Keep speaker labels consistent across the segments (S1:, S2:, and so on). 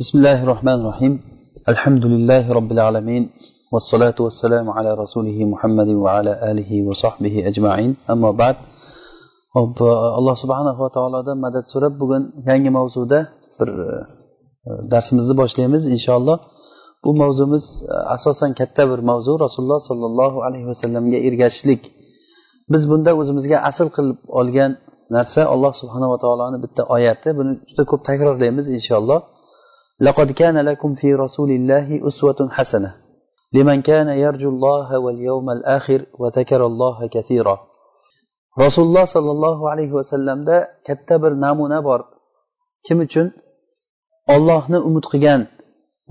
S1: بسم الله الرحمن الرحيم الحمد لله رب العالمين والصلاة والسلام على رسوله محمد وعلى آله وصحبه أجمعين أما بعد hop alloh subhanava taolodan madad so'rab bugun yangi mavzuda bir darsimizni boshlaymiz inshaalloh bu mavzumiz asosan katta bir mavzu rasululloh sollallohu alayhi vasallamga ergashishlik biz bunda o'zimizga asl qilib olgan narsa alloh subhanava taoloni bitta oyati buni juda ko'p takrorlaymiz inshaalloh لقد كان لكم في رسول الله أسوة حسنة لمن كان يرجو الله واليوم الآخر وذكر الله كثيرا rasululloh sollallohu alayhi vasallamda katta bir namuna bor kim uchun ollohni umid qilgan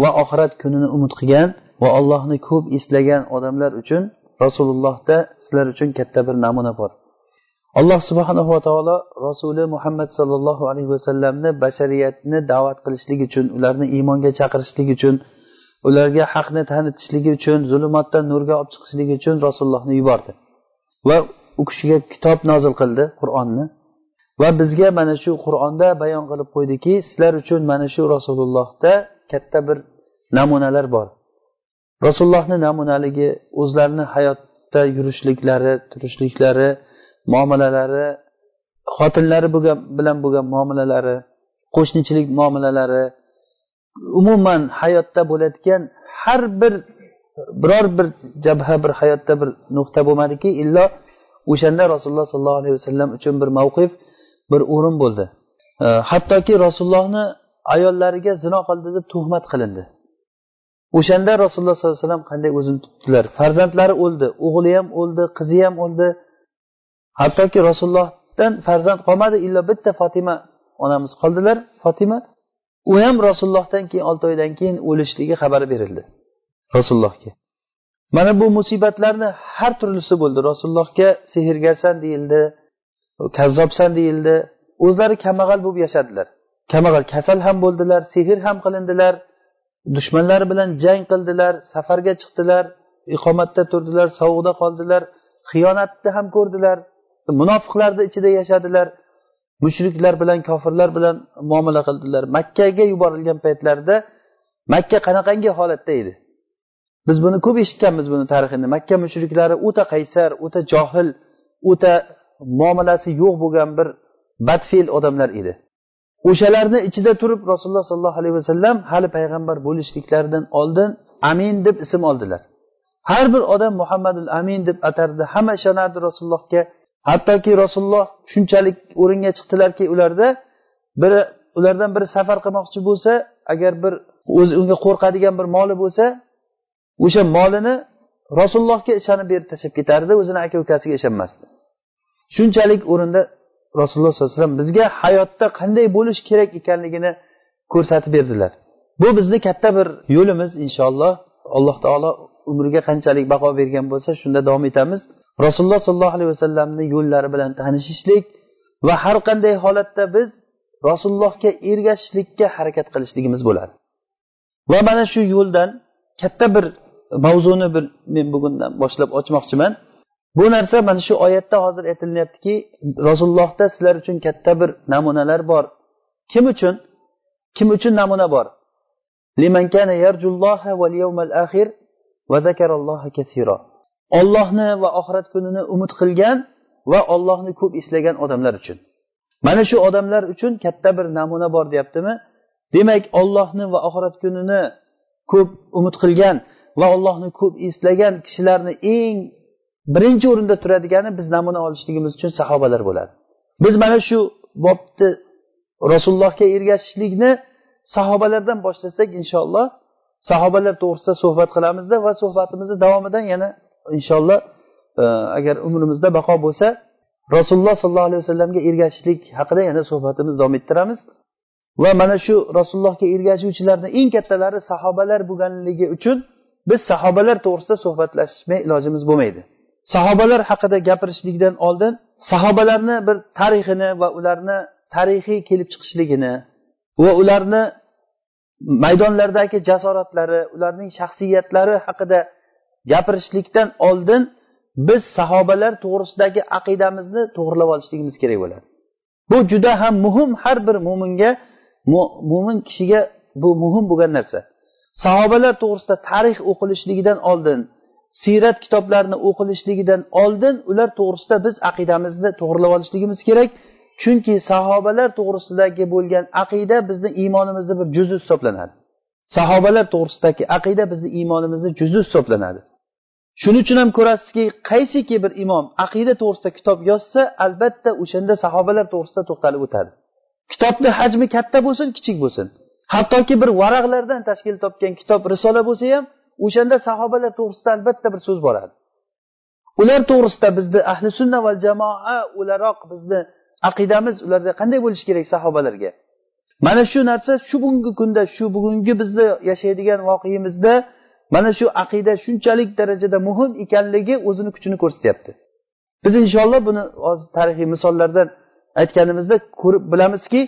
S1: va oxirat kunini umid qilgan va ollohni ko'p eslagan odamlar uchun rasulullohda sizlar uchun katta bir namuna bor Alloh subhanava taolo rasuli muhammad sollallohu alayhi vasallamni bashariyatni da'vat qilishlik uchun ularni iymonga chaqirishlik uchun ularga haqni tanitishligi uchun zulmatdan nurga olib chiqishligi uchun rasulullohni yubordi. Va u kishiga kitob nozil qildi qur'onni. Va bizga mana shu qur'onda bayon qilib qo'ydiki sizlar uchun mana shu rasulullohda katta bir namunalar bor. Rasulullohni namunaligi o'zlarini hayotda yurishliklari turishliklari muomalalari xotinlari bilan bo'lgan muomalalari qo'shnichilik muomalalari umuman hayotda bo'layotgan har bir biror bir jabha bir hayotda bir nuqta bo'lmadiki illo o'shanda rasululloh sollallohu alayhi vasallam uchun bir mavqif bir o'rin bo'ldi. Hattoki rasulullohni ayollariga zino qildi deb tuhmat qilindi. O'shanda rasululloh sollallohu alayhi vasallam qanday o'zini tutdilar? Farzandlari o'ldi o'g'li ham o'ldi qizi ham o'ldi. Hattoki rasulullohdan farzand qolmadi illo bitta fotima onamiz qoldilar. Fotima u ham rasulullohdan keyin olti oydan keyin o'lishligi xabari berildi rasulullohga. Mana bu musibatlarni har turlisi bo'ldi. Rasulullohga sehrgarsan deyildi kazzobsan deyildi. O'zlari kambag'al bo'lib yashadilar. Kambag'al kasal ham bo'ldilar sehr ham qilindilar dushmanlari bilan jang qildilar safarga chiqdilar iqomatda turdilar sovuqda qoldilar xiyonatni ham ko'rdilar. Munofiqlarni ichida yashadilar mushriklar bilan kofirlar bilan muomala qildilar. Makkaga yuborilgan paytlarida makka qanaqangi holatda edi? Biz buni ko'p eshitganmiz buni tarixini. Makka mushriklari o'ta qaysar o'ta johil o'ta muomalasi yo'q bo'lgan bir badfe'l odamlar edi. O'shalarni ichida turib rasululloh sollallohu alayhi vasallam hali payg'ambar bo'lishliklaridan oldin amin deb ism oldilar. Har bir odam muhammadul amin deb atardi. Hamma ishonardi rasulullohga. Hattoki rasululloh shunchalik o'ringa chiqdilarki ularda biri ulardan biri safar qilmoqchi bo'lsa agar bir o'zi unga qo'rqadigan bir moli bo'lsa o'sha molini rasulullohga ishonib berib tashlab ketardi o'zini aka ukasiga ishonmasdi. Shunchalik o'rinda rasululloh sollallohu alayhi vasallam bizga hayotda qanday bo'lish kerak ekanligini ko'rsatib berdilar. Bu bizni katta bir yo'limiz inshaalloh. Alloh taolo umriga qanchalik baho bergan bo'lsa shunda davom etamiz. Rasululloh sollallohu alayhi vasallamni yo'llari bilan tanishishlik va har qanday holatda biz rasulullohga ergashishlikka harakat qilishligimiz bo'ladi. Va mana shu yo'ldan katta bir mavzuni bir men bugundan boshlab ochmoqchiman. Bu narsa mana shu oyatda hozir aytilyaptiki rasulullohda sizlar uchun katta bir namunalar bor. Kim uchun? Kim uchun namuna bor? Ollohni va oxirat kunini umid qilgan va ollohni ko'p eslagan odamlar uchun. Mana shu odamlar uchun katta bir namuna bor deyaptimi? Demak ollohni va oxirat kunini ko'p umid qilgan va ollohni ko'p eslagan kishilarni eng birinchi o'rinda turadigani biz namuna olishligimiz uchun sahobalar bo'ladi. Biz mana shu bobni rasulullohga ergashishlikni sahobalardan boshlasak inshaalloh sahobalar to'g'risida suhbat qilamizda va suhbatimizni davomidan yana inshaalloh e, agar umrimizda baqo bo'lsa rasululloh sollallohu alayhi vasallamga ergashishlik haqida yana suhbatimizni davom ettiramiz. Va mana shu rasulullohga ergashuvchilarni eng kattalari sahobalar bo'lganligi uchun biz sahobalar to'g'risida suhbatlashmay ilojimiz bo'lmaydi. Sahobalar haqida gapirishlikdan oldin sahobalarni bir tarixini va ularni tarixiy kelib chiqishligini va ularni maydonlardagi jasoratlari ularning shaxsiyatlari haqida gapirishlikdan oldin biz sahobalar to'g'risidagi aqidamizni to'g'irlab olishligimiz kerak bo'ladi. Bu juda ham muhim har bir mo'minga mo'min kishiga bu muhim bo'lgan narsa. Sahobalar to'g'risida tarix o'qilishligidan oldin siyrat kitoblarini o'qilishligidan oldin ular to'g'risida biz aqidamizni to'g'irlab olishligimiz kerak. Chunki sahobalar to'g'risidagi bo'lgan aqida bizni iymonimizni bir juzi hisoblanadi. Sahobalar to'g'risidagi aqida bizni iymonimizni juzi hisoblanadi. Shuning uchun ham ko'rasizki qaysiki bir imom aqida to'g'risida kitob yozsa albatta o'shanda sahobalar to'g'risida to'xtalib o'tadi. Kitobni hajmi katta bo'lsin kichik bo'lsin. Hattoki bir varaqlardan tashkil topgan kitob risola bo'lsa ham o'shanda sahobalar to'g'risida albatta bir so'z boradi. Ular to'g'risida bizni ahli sunna va jamoa o'laroq bizni aqidamiz ularda qanday bo'lishi kerak sahobalarga? Mana shu narsa shu bugungi kunda shu bugungi bizni yashaydigan voqeimizda mana shu aqida shunchalik darajada muhim ekanligi o'zini kuchini ko'rsatyapti. Biz inshaalloh buni hozir tarixiy misollardan aytganimizda ko'rib bilamizki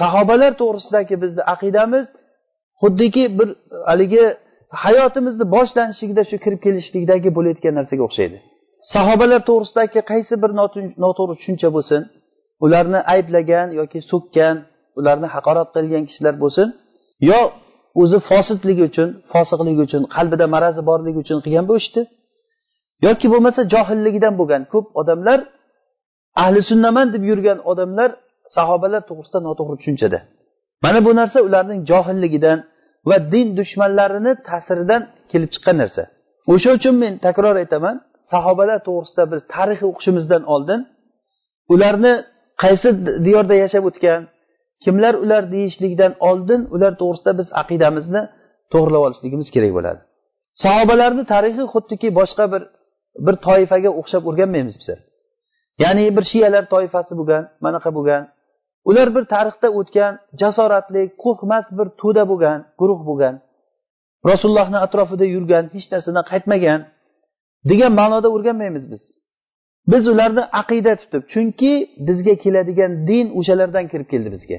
S1: sahobalar to'g'risidagi bizni aqidamiz xuddiki bir haligi hayotimizni boshlanishligida shu kirib kelishlikdagi bo'layotgan narsaga o'xshaydi. Sahobalar to'g'risidagi qaysi bir noto'g'ri tushuncha bo'lsin ularni ayblagan yoki so'kkan ularni haqorat qilgan kishilar bo'lsin yo o'zi fosidligi uchun fosiqligi uchun qalbida marazi borligi uchun qilgan bo'lishdi yoki bo'lmasa johilligidan bo'lgan. Ko'p odamlar ahli sunnaman deb yurgan odamlar sahobalar to'g'risida noto'g'ri tushunchada. Mana bu narsa ularning johilligidan va din dushmanlarini ta'siridan kelib chiqqan narsa. O'sha uchun men takror aytaman sahobalar to'g'risida biz tarixiy o'qishimizdan oldin ularni qaysi diyorda yashab o'tgan kimlar ular deyishlikdan oldin ular to'g'risida biz aqidamizni to'g'irlab olishligimiz kerak bo'ladi. Sahobalarni tarixi xuddiki boshqa bir bir toifaga o'xshab o'rganmaymiz biz. Ya'ni bir shiyalar toifasi bo'lgan manaqa bo'lgan. Ular bir tarixda o'tgan jasoratli qo'rqmas bir to'da bo'lgan guruh bo'lgan. Rasulullohni atrofida yurgan hech narsadan qaytmagan degan ma'noda o'rganmaymiz biz. Biz ularni aqida tutib chunki bizga keladigan din o'shalardan kirib keldi bizga.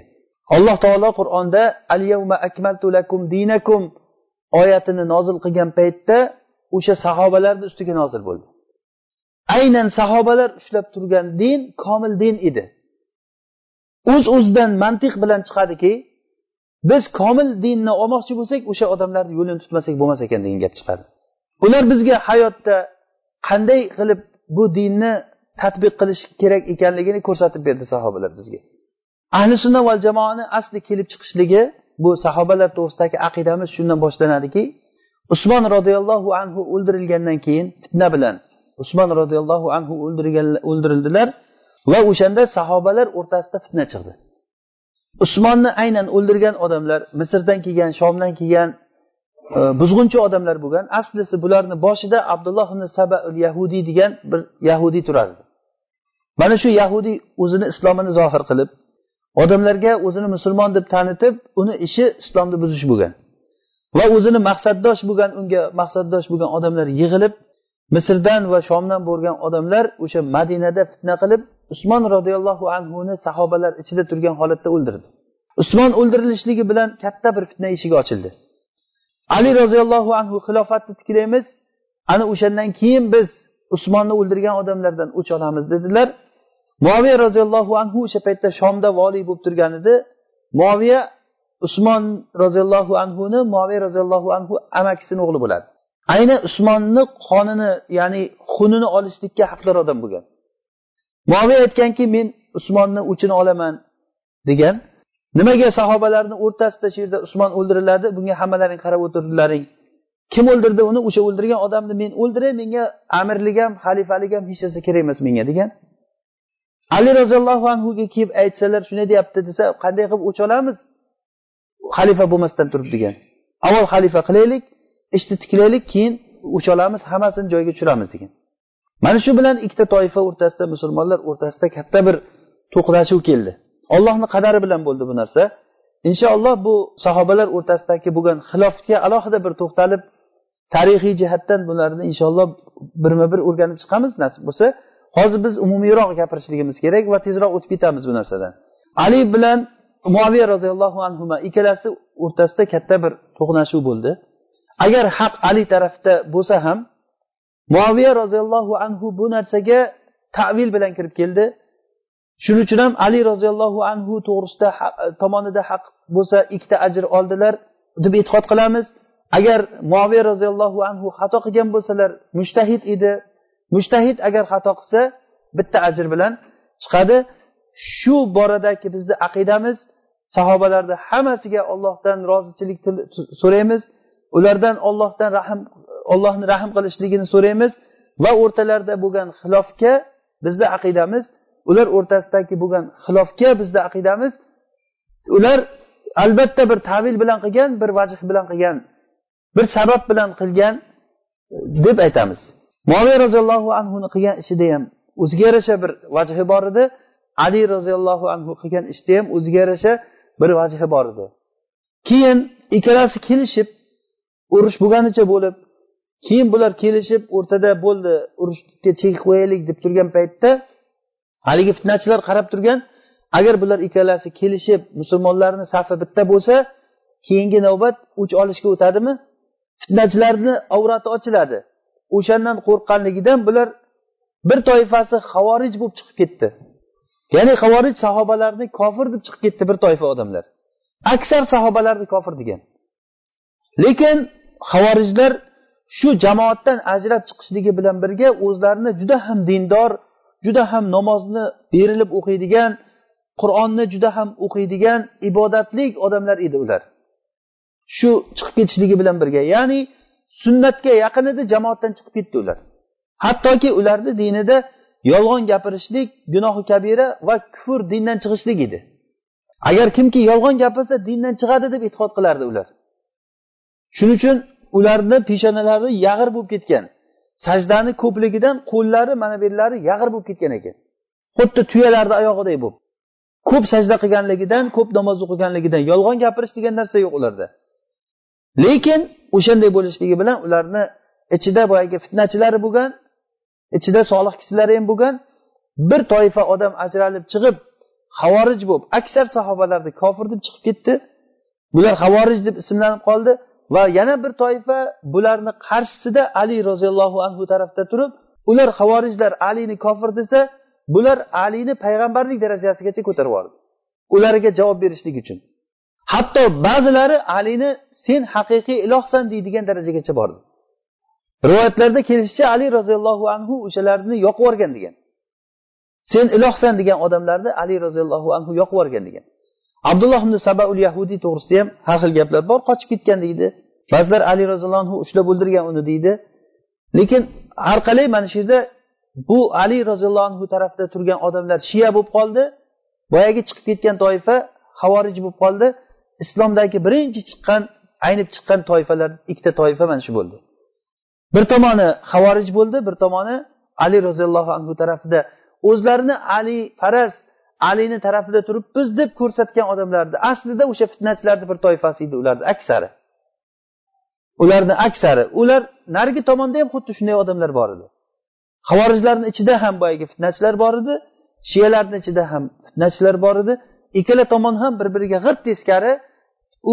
S1: Alloh taolo qur'onda al yawma akmaltu lakum dinakum oyatini nozil qilgan paytda o'sha sahobalarni ustiga nozil bo'ldi. Aynan sahobalar ushlab turgan din komil din edi. O'z uz o'zidan mantiq bilan chiqadiki biz komil dinni olmoqchi bo'lsak o'sha odamlarni yo'lini tutmasak bo'lmas ekan degan gap chiqadi. Ular bizga hayotda qanday qilib bu dinni tadbiq qilish kerak ekanligini ko'rsatib berdi sahobalar bizga. Ahli sunna val jamoani asli kelib chiqishligi bu sahobalar to'g'risidagi aqidamiz shundan boshlanadiki usmon roziyallohu anhu o'ldirilgandan keyin fitna bilan usmon roziyallohu anhu o'ldirildilar va o'shanda sahobalar o'rtasida fitna chiqdi. Usmonni aynan o'ldirgan odamlar misrdan kelgan shomdan kelgan e, buzg'unchi odamlar bo'lgan aslisi bularni boshida abdulloh ibn saba yahudiy degan bir yahudiy turardi. Mana shu yahudiy o'zini islomini zohir qilib odamlarga o'zini musulmon deb tanitib uni ishi islomni buzish bo'lgan. Va o'zini maqsaddosh bo'lgan unga maqsaddosh bo'lgan odamlar yig'ilib misrdan va shomdan bo'lgan odamlar o'sha madinada fitna qilib usmon roziyallohu anhuni sahobalar ichida turgan holatda o'ldirdi. Usmon o'ldirilishligi bilan katta bir fitna eshigi ochildi. Ali roziyallohu anhu xilofatni tiklaymiz ana o'shandan keyin biz usmonni o'ldirgan odamlardan o'ch olamiz dedilar. Muaviya roziyallohu anhu o'sha paytda shomda voliy bo'lib turgan edi. Muaviya usmon roziyallohu anhuni muaviya roziyallohu anhu amakisini o'g'li bo'ladi. Ayni usmonni qonini ya'ni xunini olishlikka haqdor odam bo'lgan. Muaviya aytganki men usmonni o'chini olaman degan. Nimaga sahobalarni o'rtasida shu yerda usmon o'ldiriladi? Bunga hammalaring qarab o'tirdilaring. Kim o'ldirdi uni? O'sha o'ldirgan odamni men o'ldiray menga amirlik ham xalifalik ham hech narsa kerak emas menga degan. Ali roziyallohu anhuga kelib aytsalar shunday deyapti desa qanday qilib o'ch olamiz xalifa bo'lmasdan turib degan. Avval xalifa qilaylik ishni tiklaylik keyin o'ch olamiz hammasini joyiga tushiramiz degan. Mana shu bilan ikkita toifa o'rtasida musulmonlar o'rtasida katta bir to'qnashuv keldi. Ollohni qadari bilan bo'ldi bu narsa. Inshaalloh bu sahobalar o'rtasidagi bo'lgan xilofga alohida bir to'xtalib tarixiy jihatdan bularni inshaalloh birma bir o'rganib chiqamiz nasib bo'lsa. Hozir biz umumiyroq gapirishligimiz kerak va tezroq o'tib ketamiz bu narsadan. Ali bilan muaviya roziyallohu anhu ikkalasi o'rtasida katta bir to'qnashuv bo'ldi. Agar haq ali tarafda bo'lsa ham muaviya roziyallohu anhu bu narsaga tavil bilan kirib keldi. Shuning uchun ham ali roziyallohu anhu to'g'risida tomonida haq bo'lsa ikkita ajr oldilar deb e'tiqod qilamiz. Agar muaviya roziyallohu anhu xato qilgan bo'lsalar mushtahid edi mushtahid agar xato qilsa bitta ajr bilan chiqadi. Shu boradagi bizni aqidamiz sahobalarni hammasiga ollohdan rozichilik so'raymiz. Ulardan ollohdan rahm ollohni rahm qilishligini so'raymiz va o'rtalarida bo'lgan xilofga bizni aqidamiz. Ular o'rtasidagi bo'lgan xilofga bizni aqidamiz. Ular albatta bir tavil bilan qilgan bir vajh bilan qilgan bir sabab bilan qilgan deb aytamiz. Moviy roziyallohu anhuni qilgan ishida ham o'ziga yarasha bir vajhi bor edi. Ali roziyallohu anhu qilgan ishda ham o'ziga yarasha bir vajhi bor edi. Keyin ikkalasi kelishib urush bo'lganicha bo'lib keyin bular kelishib o'rtada bo'ldi urushga chek qo'yaylik deb turgan paytda haligi fitnachilar qarab turgan agar bular ikkalasi kelishib musulmonlarni safi bitta bo'lsa keyingi navbat o'ch olishga o'tadimi? Fitnachilarni avrati ochiladi. O'shandan qo'rqqanligidan bular bir toifasi havorij bo'lib chiqib ketdi. Ya'ni havorij sahobalarni kofir deb chiqib ketdi bir toifa odamlar. Aksar sahobalarni kofir degan. Lekin havorijlar shu jamoatdan ajrab chiqishligi bilan birga o'zlarini juda ham dindor juda ham namozni berilib o'qiydigan qur'onni juda ham o'qiydigan ibodatlik odamlar edi ular. Shu chiqib ketishligi bilan birga. Ya'ni sunnatga yaqin edi jamoatdan chiqib ketdi ular. Hattoki ularni dinida yolg'on gapirishlik gunohi kabira va kufr dindan chiqishlik edi. Agar kimki yolg'on gapirsa dindan chiqadi deb e'tiqod qilardi ular. Shuning uchun ularni peshonalari yag'ir bo'lib ketgan sajdani ko'pligidan qo'llari mana bu yerlari yag'ir bo'lib ketgan ekan. Xuddi tuyalarni oyog'iday bo'lib ko'p sajda qilganligidan ko'p namoz o'qiganligidan yolg'on gapirish degan narsa yo'q ularda. Lekin o'shanday bo'lishligi bilan ularni ichida boyagi fitnachilari bo'lgan ichida solih kishilari ham bo'lgan bir toifa odam ajralib chiqib havorij bo'lib aksar sahobalarni kofir deb chiqib ketdi. Bular havorij deb ismlanib qoldi va yana bir toifa bularni qarshisida ali roziyallohu anhu tarafda turib ular havorijlar alini kofir desa bular alini payg'ambarlik darajasigacha ko'tarib yubordi ularga javob berishlik uchun. Hatto ba'zilari alini sen haqiqiy ilohsan deydigan darajagacha bordi. Rivoyatlarda kelishicha ali roziyallohu anhu o'shalarni yoqib yuborgan degan. Sen ilohsan degan odamlarni ali roziyallohu anhu yoqib yuborgan degan. Abdulloh ibn sabaul yahudiy to'g'risida ham har xil gaplar bor qochib ketgan deydi. Ba'zilar ali roziyallohu anhu ushlab o'ldirgan uni deydi. Lekin har qalay mana shu yerda bu ali roziyallohu anhu tarafida turgan odamlar shiya bo'lib qoldi. Boyagi chiqib ketgan toifa havorij bo'lib qoldi. Islomdagi birinchi chiqqan aynib chiqqan toifalar ikkita toifa mana shu bo'ldi. Bir tomoni havorij bo'ldi bir tomoni ali roziyallohu anhu tarafida. O'zlarini ali faraz alini tarafida turibmiz deb ko'rsatgan odamlarni aslida o'sha fitnachilarni bir toifasi edi ularni aksari. Ularni aksari ular narigi tomonda ham xuddi shunday odamlar bor edi. Havorijlarni ichida ham boyagi fitnachilar bor edi shiyalarni ichida ham fitnachilar bor edi. Ikkala tomon ham bir biriga g'irt teskari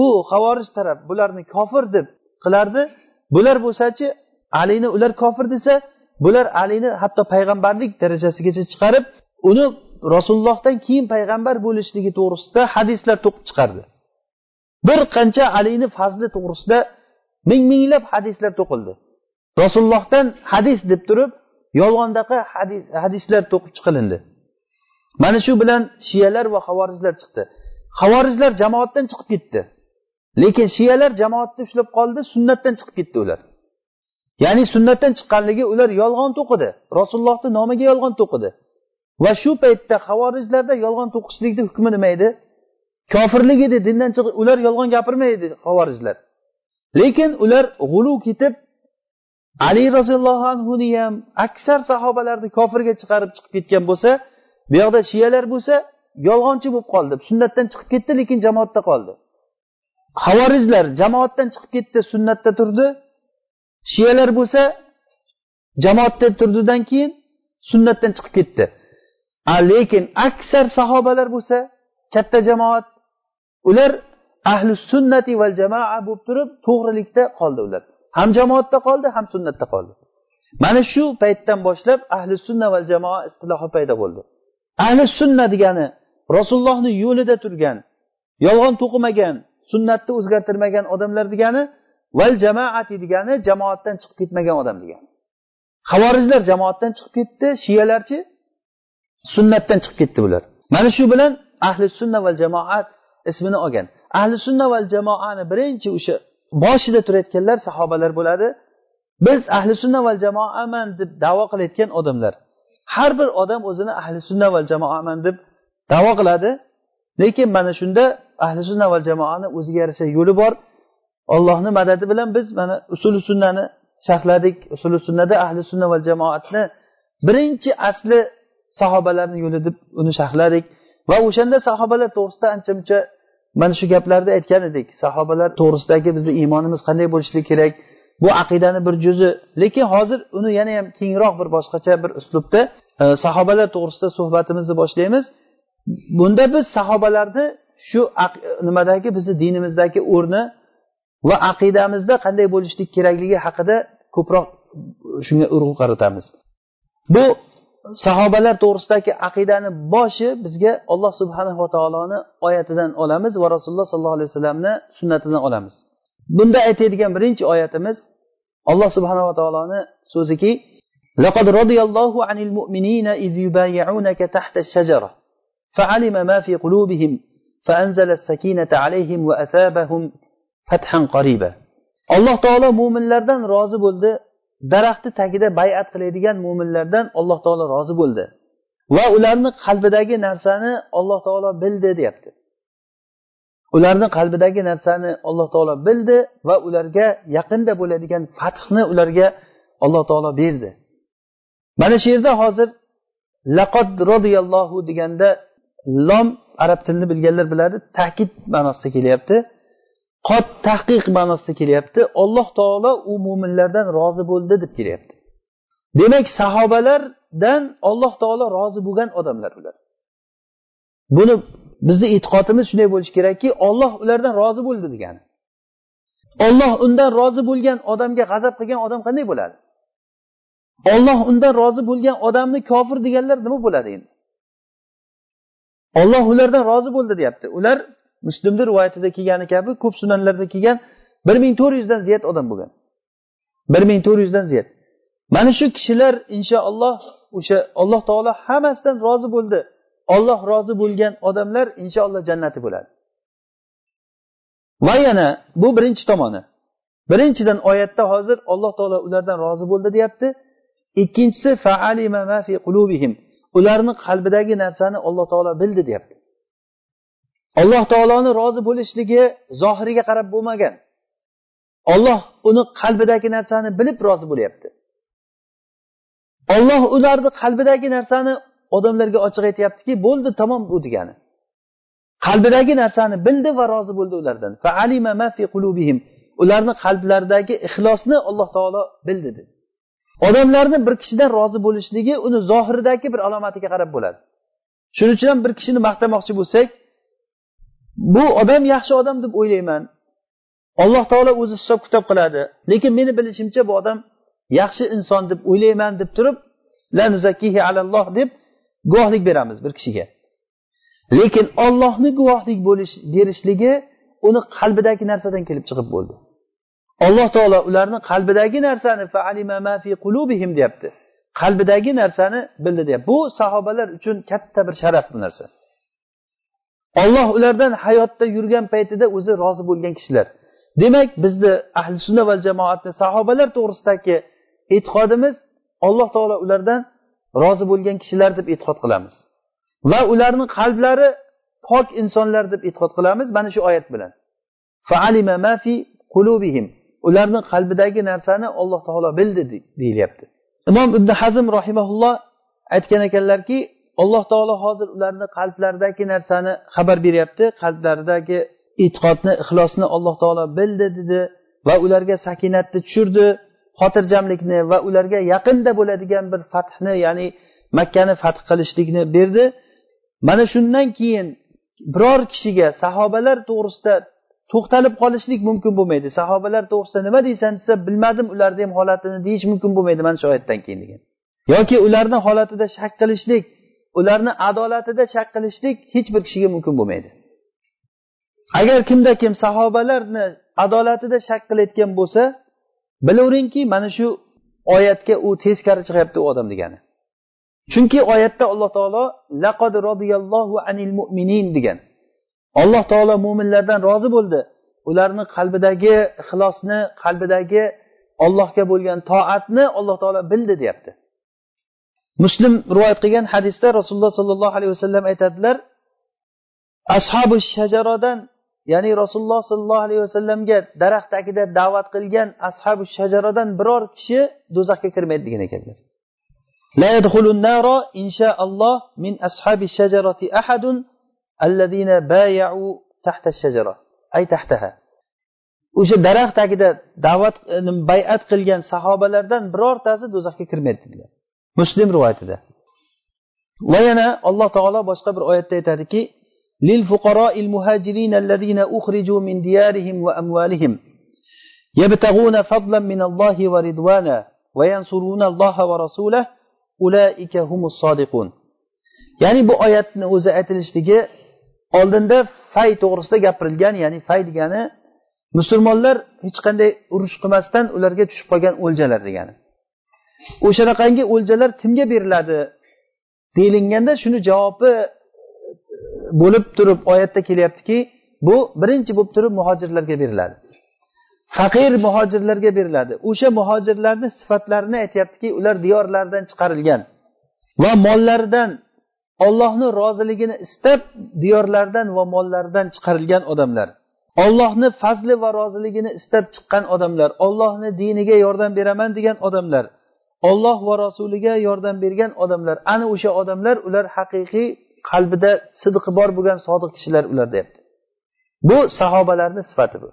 S1: u havorij taraf bularni kofir deb qilardi. Bular bo'lsachi alini ular kofir desa bular alini hatto payg'ambarlik darajasigacha chiqarib uni rasulullohdan keyin payg'ambar bo'lishligi to'g'risida hadislar to'qib chiqardi. Bir qancha alini fazli to'g'risida ming minglab hadislar to'qildi. Rasulullohdan hadis deb turib yolg'ondaqa hadis, hadislar to'qib chiqilindi. Mana shu bilan shiyalar va havorijlar chiqdi. Havorijlar jamoatdan chiqib ketdi. Lekin shiyalar jamoatni ushlab qoldi sunnatdan chiqib ketdi ular. Ya'ni sunnatdan chiqqanligi ular yolg'on to'qidi. Rasulullohni nomiga yolg'on to'qidi. Va shu paytda havorijlarda yolg'on to'qishlikni hukmi nima edi? Kofirlik edi dindan chiqib ular yolg'on gapirmaydi havorijlar lekin ular g'ulu ketib ali roziyallohu anhuni ham aksar sahobalarni kofirga chiqarib chiqib ketgan bo'lsa bu yoqda shiyalar bo'lsa yolg'onchi bo'lib qoldi. Sunnatdan chiqib ketdi lekin jamoatda qoldi. Havorijlar jamoatdan chiqib ketdi sunnatda turdi. Shiyalar bo'lsa jamoatda turdidan keyin sunnatdan chiqib ketdi. A lekin aksar sahobalar bo'lsa katta jamoat ular ahli sunnati val jamoa bo'lib turib to'g'rilikda qoldi ular. Ham jamoatda qoldi ham sunnatda qoldi. Mana shu paytdan boshlab ahli sunna val jamoa istilohi paydo bo'ldi. Ahli sunna degani rasulullohni yo'lida turgan yolg'on to'qimagan sunnatni o'zgartirmagan odamlar degani val jamoati degani jamoatdan chiqib ketmagan odam degani. Havorijlar jamoatdan chiqib ketdi shiyalarchi sunnatdan chiqib ketdi bular. Mana shu bilan ahli sunna val jamoat ismini olgan. Ahli sunna val jamoani birinchi o'sha boshida turayotganlar sahobalar bo'ladi. Biz ahli sunna val jamoaman deb davo qilayotgan odamlar. Har bir odam o'zini ahli sunna val jamoaman deb davo qiladi. Lekin mana shunda ahli sunna va jamoani o'ziga yarasha yo'li bor. Ollohni madadi bilan biz mana usuli sunnani sharhladik. Usuli sunnada ahli sunna va jamoatni birinchi asli sahobalarni yo'li deb uni sharhladik. Va o'shanda sahobalar to'g'risida ancha muncha mana shu gaplarni aytgan edik. Sahobalar to'g'risidagi bizni iymonimiz qanday bo'lishligi kerak? Bu aqidani bir juzi lekin hozir uni yana ham kengroq bir boshqacha bir uslubda e, sahobalar to'g'risida suhbatimizni boshlaymiz. Bunda biz sahobalarni shu nimadagi bizni dinimizdagi o'rni va aqidamizda qanday bo'lishlik kerakligi haqida ko'proq shunga urg'u qaratamiz bu sahobalar to'g'risidagi aqidani boshi bizga alloh subhanava taoloni oyatidan olamiz va rasululloh sollallohu alayhi vasallamni sunnatidan olamiz bunda aytadigan birinchi oyatimiz alloh subhanava taoloni so'ziki لقد رضي الله عن المؤمنين إذ يبايعونك تحت الشجرة فعلم ما في قلوبهم فأنزل السكينة عليهم وأثابهم فتحا قريبا alloh taolo mo'minlardan rozi bo'ldi daraxtni tagida bayat qiladigan mo'minlardan alloh taolo rozi bo'ldi va ularni qalbidagi narsani alloh taolo bildi deyapti ularni qalbidagi narsani alloh taolo bildi va ularga yaqinda bo'ladigan fathni ularga alloh taolo berdi mana shu yerda hozir laqod roziyallohu deganda lom arab tilini bilganlar biladi. Ta'kid ma'nosida kelyapti. Qot tahqiq ma'nosida kelyapti. Alloh taolo u mo'minlardan rozi bo'ldi deb kelyapti. Demak sahobalardan alloh taolo rozi bo'lgan odamlar ular. Buni bizni e'tiqodimiz shunday bo'lishi kerakki olloh ulardan rozi bo'ldi degani. Olloh undan rozi bo'lgan odamga g'azab qilgan odam qanday bo'ladi? Olloh undan rozi bo'lgan odamni kofir deganlar nima bo'ladi endi? Olloh ulardan rozi bo'ldi deyapti. Ular muslimni rivoyatida kelgani kabi ko'p sunanlarda kelgan bir ming to'rt yuzdan ziyod odam bo'lgan. Bir ming to'rt yuzdan ziyod mana shu kishilar inshaalloh o'sha alloh taolo hammasidan rozi bo'ldi. Olloh rozi bo'lgan odamlar inshaalloh jannati bo'ladi. Va yana bu birinchi tomoni. Birinchidan oyatda hozir alloh taolo ulardan rozi bo'ldi deyapti. Ikkinchisi ularni qalbidagi narsani alloh taolo bildi deyapti. Alloh taoloni rozi bo'lishligi zohiriga qarab bo'lmagan. Olloh uni qalbidagi narsani bilib rozi bo'lyapti. Olloh ularni qalbidagi narsani odamlarga ochiq aytyaptiki bo'ldi tamom bu degani. Qalbidagi narsani bildi va rozi bo'ldi ulardan. Ularni qalblaridagi ixlosni alloh taolo bildi dedi. Odamlarni bir kishidan rozi bo'lishligi uni zohiridagi bir alomatiga qarab bo'ladi. Shuning uchun ham bir kishini maqtamoqchi bo'lsak bu odam yaxshi odam deb o'ylayman. Alloh taolo o'zi hisob kitob qiladi. Lekin meni bilishimcha bu odam yaxshi inson deb o'ylayman deb turib la nuzakihi alalloh deb guvohlik beramiz bir kishiga. Lekin ollohni guvohlik bo'lish berishligi uni qalbidagi narsadan kelib chiqib bo'ldi. Alloh taolo ularni qalbidagi narsani deyapti. Qalbidagi narsani bildi deyapti. Bu sahobalar uchun katta bir sharaf bu narsa. Olloh ulardan hayotda yurgan paytida o'zi rozi bo'lgan kishilar. Demak bizni ahli sunna va jamoatni sahobalar to'g'risidagi e'tiqodimiz alloh taolo ulardan rozi bo'lgan kishilar deb e'tiqod qilamiz. Va ularni qalblari pok insonlar deb e'tiqod qilamiz mana shu oyat bilan. Ularni qalbidagi narsani alloh taolo bildi deyilyapti imom ibn hazm rahimaulloh aytgan ekanlarki alloh taolo hozir ularni qalblaridagi narsani xabar beryapti qalblaridagi e'tiqodni ixlosni alloh taolo bildi dedi va ularga sakinatni tushirdi xotirjamlikni va ularga yaqinda bo'ladigan bir fathni ya'ni makkani fath qilishlikni berdi. Mana shundan keyin biror kishiga sahobalar to'g'risida to'xtalib qolishlik mumkin bo'lmaydi. Sahobalar to'g'risida nima deysan desa bilmadim ularni ham holatini deyish mumkin bo'lmaydi mana shu oyatdan keyin degan. Yoki ularni holatida shak qilishlik ularni adolatida shak qilishlik hech bir kishiga mumkin bo'lmaydi. Agar kimda kim sahobalarni adolatida shak qilayotgan bo'lsa bilaveringki mana shu oyatga u teskari chiqyapti u odam degani. Chunki oyatda alloh taolo laqad roziyallohu anil mu'minin degan. alloh taolo mo'minlardan rozi bo'ldi. Ularni qalbidagi ixlosni qalbidagi ollohga bo'lgan toatni alloh taolo bildi deyapti. Muslim rivoyat qilgan hadisda rasululloh sollallohu alayhi vasallam aytadilar ashabi shajarodan ya'ni rasululloh sollallohu alayhi vasallamga daraxt tagida da'vat qilgan ashabi shajarodan biror kishi do'zaxga kirmaydi degan ekanlar la yadkhulun naro inshaalloh min ashabi shajarati ahadun الشجرة أحد الذين بايعوا تحت الشجرة أي تحتها o'sha daraxt tagida da'vat bayat qilgan sahobalardan birortasi do'zaxga kirmaydi dedilar muslim rivoyatida va yana alloh taolo boshqa bir oyatda aytadiki للفقراء المهاجرين الذين أخرجوا من ديارهم وأموالهم يبتغون فضلا من الله ورضوانا وينصرون الله ورسوله أولئك هم الصادقون ya'ni bu oyatni o'zi aytilishligi oldinda fay to'g'risida gapirilgan ya'ni fay degani musulmonlar hech qanday urush qilmasdan ularga tushib qolgan o'ljalar degani. O'shanaqangi o'ljalar kimga beriladi deyilganda shuni javobi bo'lib turib oyatda kelyaptiki bu birinchi bo'lib turib muhojirlarga beriladi. Faqir muhojirlarga beriladi. O'sha muhojirlarni sifatlarini aytyaptiki ular diyorlaridan chiqarilgan va mollaridan ollohni roziligini istab diyorlardan va mollaridan chiqarilgan odamlar. Ollohni fazli va roziligini istab chiqqan odamlar. Ollohni diniga yordam beraman degan odamlar. Olloh va rasuliga yordam bergan odamlar. Ana o'sha odamlar ular haqiqiy qalbida sidqi bor bo'lgan sodiq kishilar ular deyapti. Bu sahobalarni sifati bu.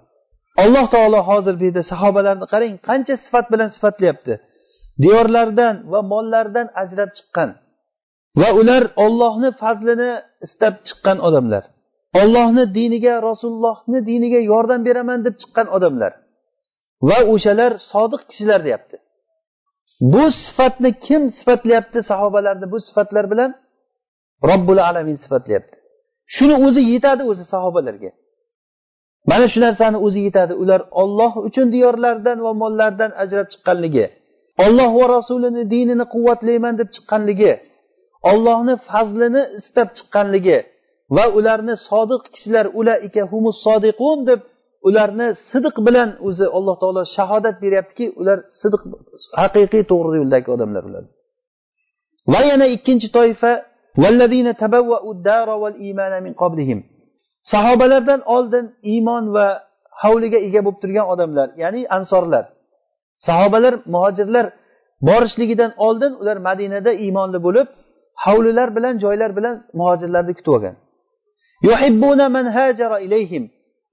S1: Alloh taolo hozir bu yerda sahobalarni qarang qancha sifat bilan sifatlayapti. Diyorlardan va mollaridan ajrab chiqqan. Va ular ollohni fazlini istab chiqqan odamlar. Ollohni diniga rasulullohni diniga yordam beraman deb chiqqan odamlar. Va o'shalar sodiq kishilar deyapti. Bu sifatni kim sifatlayapti sahobalarni bu sifatlar bilan? Robbul alamin sifatlayapti. Shuni o'zi yetadi o'zi sahobalarga. Mana shu narsani o'zi yetadi. Ular olloh uchun diyorlaridan va mollaridan ajrab chiqqanligi olloh va rasulini dinini quvvatlayman deb chiqqanligi ollohni fazlini istab chiqqanligi va ularni sodiq kishilar ulaika humus sodiqun deb ularni sidiq bilan o'zi alloh taolo shahodat beryaptiki ular sidiq haqiqiy to'g'ri yo'ldagi odamlar ular. Va yana ikkinchi toifa sahobalardan oldin iymon va hovliga ega bo'lib turgan odamlar ya'ni ansorlar sahobalar muhojirlar borishligidan oldin ular madinada iymonli bo'lib hovlilar bilan joylar bilan muhojirlarni kutib olgan.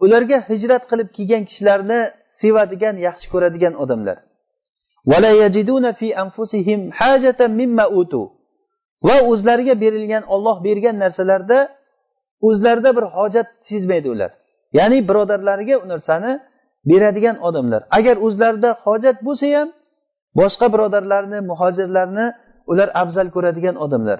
S1: Ularga hijrat qilib kelgan kishilarni sevadigan yaxshi ko'radigan odamlar. Va o'zlariga berilgan olloh bergan narsalarda o'zlarida bir hojat sezmaydi ular. Ya'ni birodarlariga u narsani beradigan odamlar. Agar o'zlarida hojat bo'lsa ham boshqa birodarlarni muhojirlarni ular afzal ko'radigan odamlar.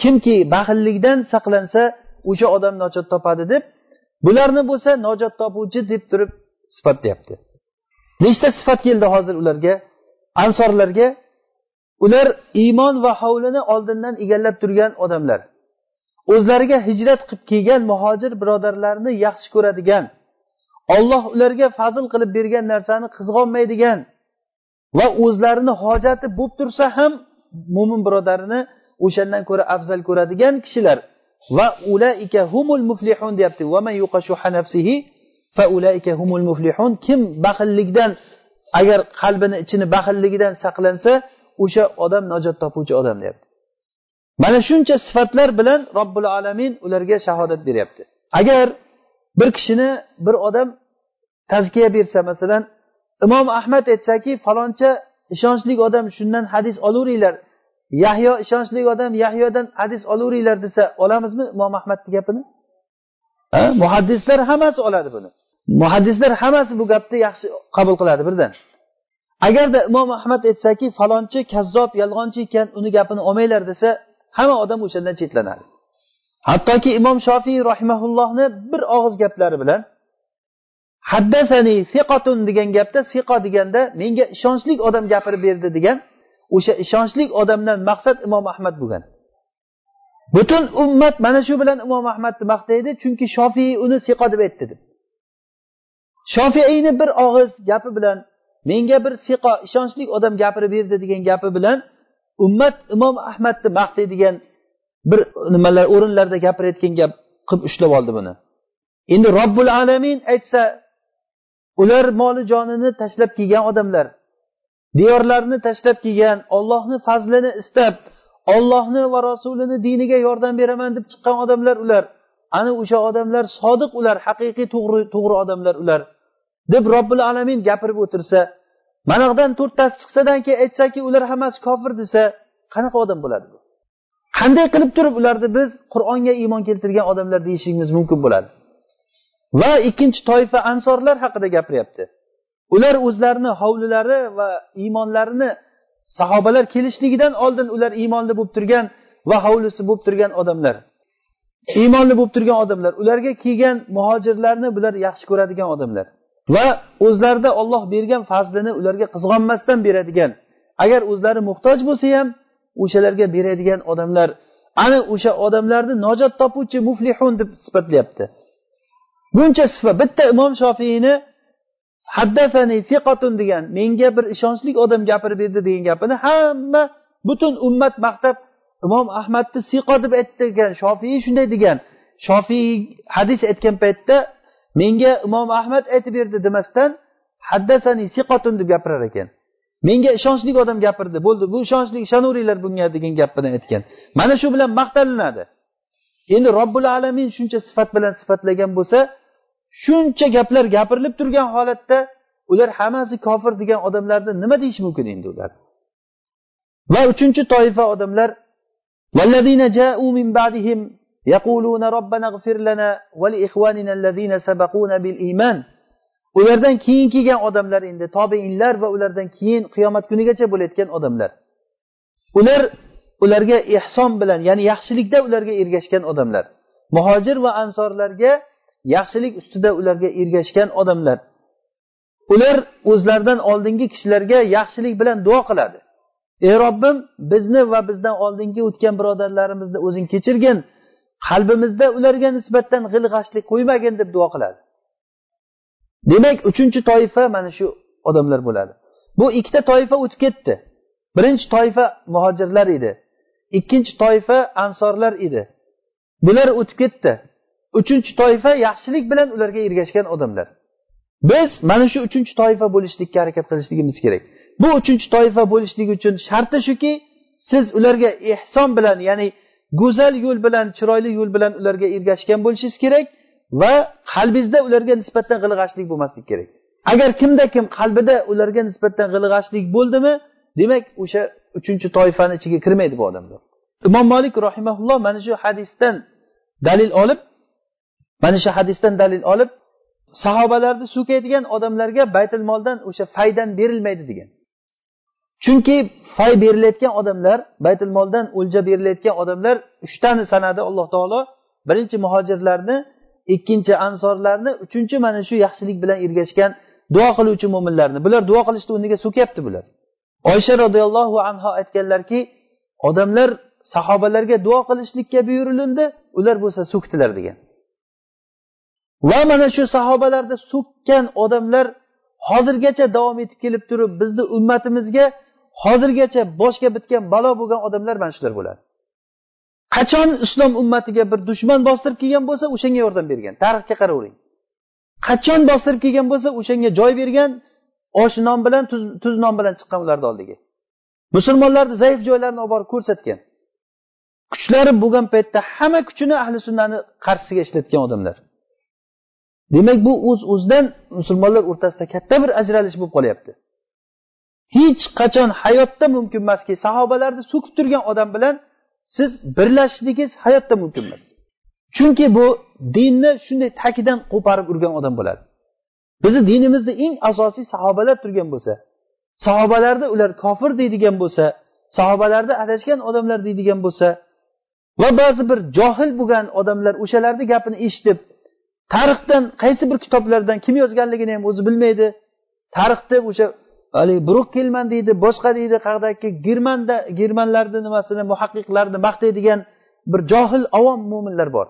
S1: Kimki baxillikdan saqlansa o'sha odam najot topadi deb bularni bo'lsa najot topuvchi deb turib sifatlayapti nechta sifat keldi hozir ularga? Ansorlarga ular iymon va hovlini oldindan egallab turgan odamlar. O'zlariga hijrat qilib kelgan muhojir birodarlarni yaxshi ko'radigan olloh ularga fazl qilib bergan narsani qizg'onmaydigan va o'zlarini hojati bo'lib tursa ham mo'min birodarini o'shandan ko'ra afzal ko'radigan kishilar. Va ulaika humul muflihun deyapti. Humul muflihun. Kim baxillikdan agar qalbini ichini baxilligidan saqlansa o'sha odam najot topuvchi odam deyapti. Mana shuncha sifatlar bilan robbil alamin ularga shahodat beryapti. Agar bir kishini bir odam tazkiya bersa masalan imom ahmad aytsaki faloncha ishonchli odam shundan hadis olaveringlar yahyo ishonchli odam yahyodan hadis olaveringlar desa olamizmi imom ahmadni gapini? Muhaddislar hammasi oladi buni. Muhaddislar hammasi bu gapni yaxshi qabul qiladi birdan. Agarda imom ahmad aytsaki falonchi kazzob yolg'onchi ekan uni gapini olmanglar desa hamma odam o'shandan chetlanadi. Hattoki imom shofiy rahimaullohni bir og'iz gaplari bilan haddasani siqotun degan gapda siqo deganda menga ishonchli odam gapirib berdi degan o'sha ishonchli odamdan maqsad imom ahmad bo'lgan. Butun ummat mana shu bilan imom ahmadni maqtaydi chunki shofiy uni siqo deb aytdi deb. Shofiyni bir og'iz gapi bilan menga bir siqo ishonchli odam gapirib berdi degan gapi bilan ummat imom ahmadni maqtaydigan bir nimalar o'rinlarda gapirayotgan gap qilib ushlab oldi buni. Endi robbil alamin aytsa ular moli jonini tashlab kelgan odamlar diyorlarini tashlab kelgan ollohni fazlini istab ollohni va rasulini diniga yordam beraman deb chiqqan odamlar ular. Ana o'sha odamlar sodiq ular haqiqiy to'g'ri to'g'ri odamlar ular deb robbil alamin gapirib o'tirsa manaqdan to'rttasi chiqsadan keyin aytsaki ular hammasi kofir desa qanaqa odam bo'ladi bu? Qanday qilib turib ularni biz qur'onga iymon keltirgan odamlar deyishimiz mumkin bo'ladi? Va ikkinchi toifa ansorlar haqida gapiryapti. Ular o'zlarini hovlilari va iymonlarini sahobalar kelishligidan oldin ular iymonli bo'lib turgan va hovlisi bo'lib turgan odamlar. Iymonli bo'lib turgan odamlar. Ularga kelgan muhojirlarni bular yaxshi ko'radigan odamlar. Va o'zlarida olloh bergan fazlini ularga qizg'onmasdan beradigan agar o'zlari muhtoj bo'lsa ham o'shalarga beradigan odamlar ana o'sha odamlarni najot topuvchi muflihun deb sifatlayapti. Buncha sifat bitta imom shofiyni haddafani fiqatun degan menga bir ishonchli odam gapirib berdi degan gapini hamma butun ummat maqtab imom ahmadni siqo deb aytgan shofiy shunday degan shofiy hadis aytgan paytda menga imom ahmad aytib berdi demasdan haddasani siqotun deb gapirar ekan. Menga ishonchli odam gapirdi. Bo'ldi bu ishonchli ishonaveringlar bunga degan gap bilan aytgan. Mana shu bilan maqtalinadi. Endi robbil alamin shuncha sifat bilan sifatlagan bo'lsa shuncha gaplar gapirilib turgan holatda ular hammasi kofir degan odamlarni nima deyish mumkin endi ular? Va uchinchi toifa odamlar يقولون ربنا اغفر لنا ولإخواننا الذين سبقونا بالإيمان ulardan keyin kelgan odamlar endi tobeinlar va ulardan keyin qiyomat kunigacha bo'layotgan odamlar ular ularga ehson bilan ya'ni yaxshilikda ularga ergashgan odamlar muhojir va ansorlarga yaxshilik ustida ularga ergashgan odamlar ular o'zlaridan oldingi kishilarga yaxshilik bilan duo qiladi ey robbim bizni va bizdan oldingi o'tgan birodarlarimizni o'zing kechirgin qalbimizda ularga nisbatan g'il g'ashlik qo'ymagin deb duo qiladi. Demak uchinchi toifa mana shu odamlar bo'ladi. Bu ikkita toifa o'tib ketdi. Birinchi toifa muhojirlar edi. Ikkinchi toifa ansorlar edi. Bular o'tib ketdi. Uchinchi toifa yaxshilik bilan ularga ergashgan odamlar. Biz mana shu uchinchi toifa bo'lishlikka harakat qilishligimiz kerak. Bu uchinchi toifa bo'lishligi uchun sharti shuki siz ularga ehson bilan ya'ni go'zal yo'l bilan chiroyli yo'l bilan ularga ergashgan bo'lishingiz kerak va qalbingizda ularga nisbatan g'ilg'ashlik bo'lmasligi kerak. Agar kimda kim qalbida ularga nisbatan g'ilg'ashlik bo'ldimi demak o'sha uchinchi toifani ichiga kirmaydi bu odamlar. Imom molik rahimaulloh mana shu hadisdan dalil olib mana shu hadisdan dalil olib sahobalarni so'kaydigan odamlarga baytul moldan o'sha faydan berilmaydi degan. Chunki fay berilayotgan odamlar baytul moldan o'lja berilayotgan odamlar uchtani sanadi alloh taolo. Birinchi muhojirlarni ikkinchi ansorlarni uchinchi mana shu yaxshilik bilan ergashgan duo qiluvchi mo'minlarni bular duo qilishni o'rniga so'kyapti bular. Oysha roziyallohu anhu aytganlarki odamlar sahobalarga duo qilishlikka buyurilindi ular bo'lsa so'kdilar degan. Va mana shu sahobalarni so'kkan odamlar hozirgacha davom etib kelib turib bizni ummatimizga hozirgacha boshga bitgan balo bo'lgan odamlar mana shular bo'ladi. Qachon islom ummatiga bir dushman bostirib kelgan bo'lsa o'shanga yordam bergan. Tarixga qaravering. Qachon bostirib kelgan bo'lsa o'shanga joy bergan osh non bilan tuz, tuz non bilan chiqqan ularni oldiga. Musulmonlarni zaif joylarini olib borib ko'rsatgan. Kuchlari bo'lgan paytda hamma kuchini ahli sunnani qarshisiga ishlatgan odamlar. Demak bu o'z uz o'zidan musulmonlar o'rtasida katta bir ajralish bo'lib qolyapti. Hech qachon hayotda mumkin emaski sahobalarni so'kib turgan odam bilan siz birlashishligingiz hayotda mumkin emas. Chunki bu dinni shunday tagidan qo'parib urgan odam bo'ladi. Bizni dinimizda eng asosiy sahobalar turgan bo'lsa sahobalarni ular kofir deydigan bo'lsa sahobalarni adashgan odamlar deydigan bo'lsa va ba'zi bir johil bo'lgan odamlar o'shalarni gapini eshitib tarixdan qaysi bir kitoblardan kim yozganligini ham o'zi bilmaydi. Tarix deb o'sha haligi brukkelman deydi boshqa deydi qayerdagi germanda germanlarni nimasini muhaqqiqlarni maqtaydigan bir johil avom mo'minlar bor.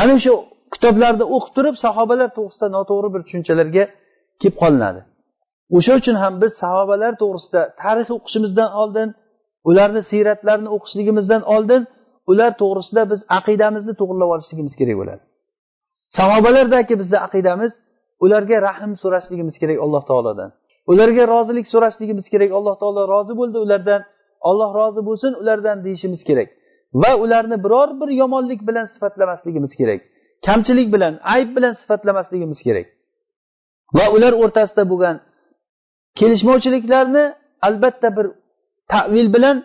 S1: Ana o'sha kitoblarni o'qib turib sahobalar to'g'risida noto'g'ri bir tushunchalarga kelib qolinadi. O'sha uchun ham biz sahobalar to'g'risida tarix o'qishimizdan oldin ularni siyratlarini o'qishligimizdan oldin ular to'g'risida biz aqidamizni to'g'irlab olishligimiz kerak bo'ladi. Sahobalardagi bizni aqidamiz ularga rahm so'rashligimiz kerak alloh taolodan. Ularga rozilik so'rashligimiz kerak alloh taolo rozi bo'ldi ulardan olloh rozi bo'lsin ulardan deyishimiz kerak. Va ularni biror bir yomonlik bilan sifatlamasligimiz kerak. Kamchilik bilan ayb bilan sifatlamasligimiz kerak. Va ular o'rtasida bo'lgan kelishmovchiliklarni albatta bir tavil bilan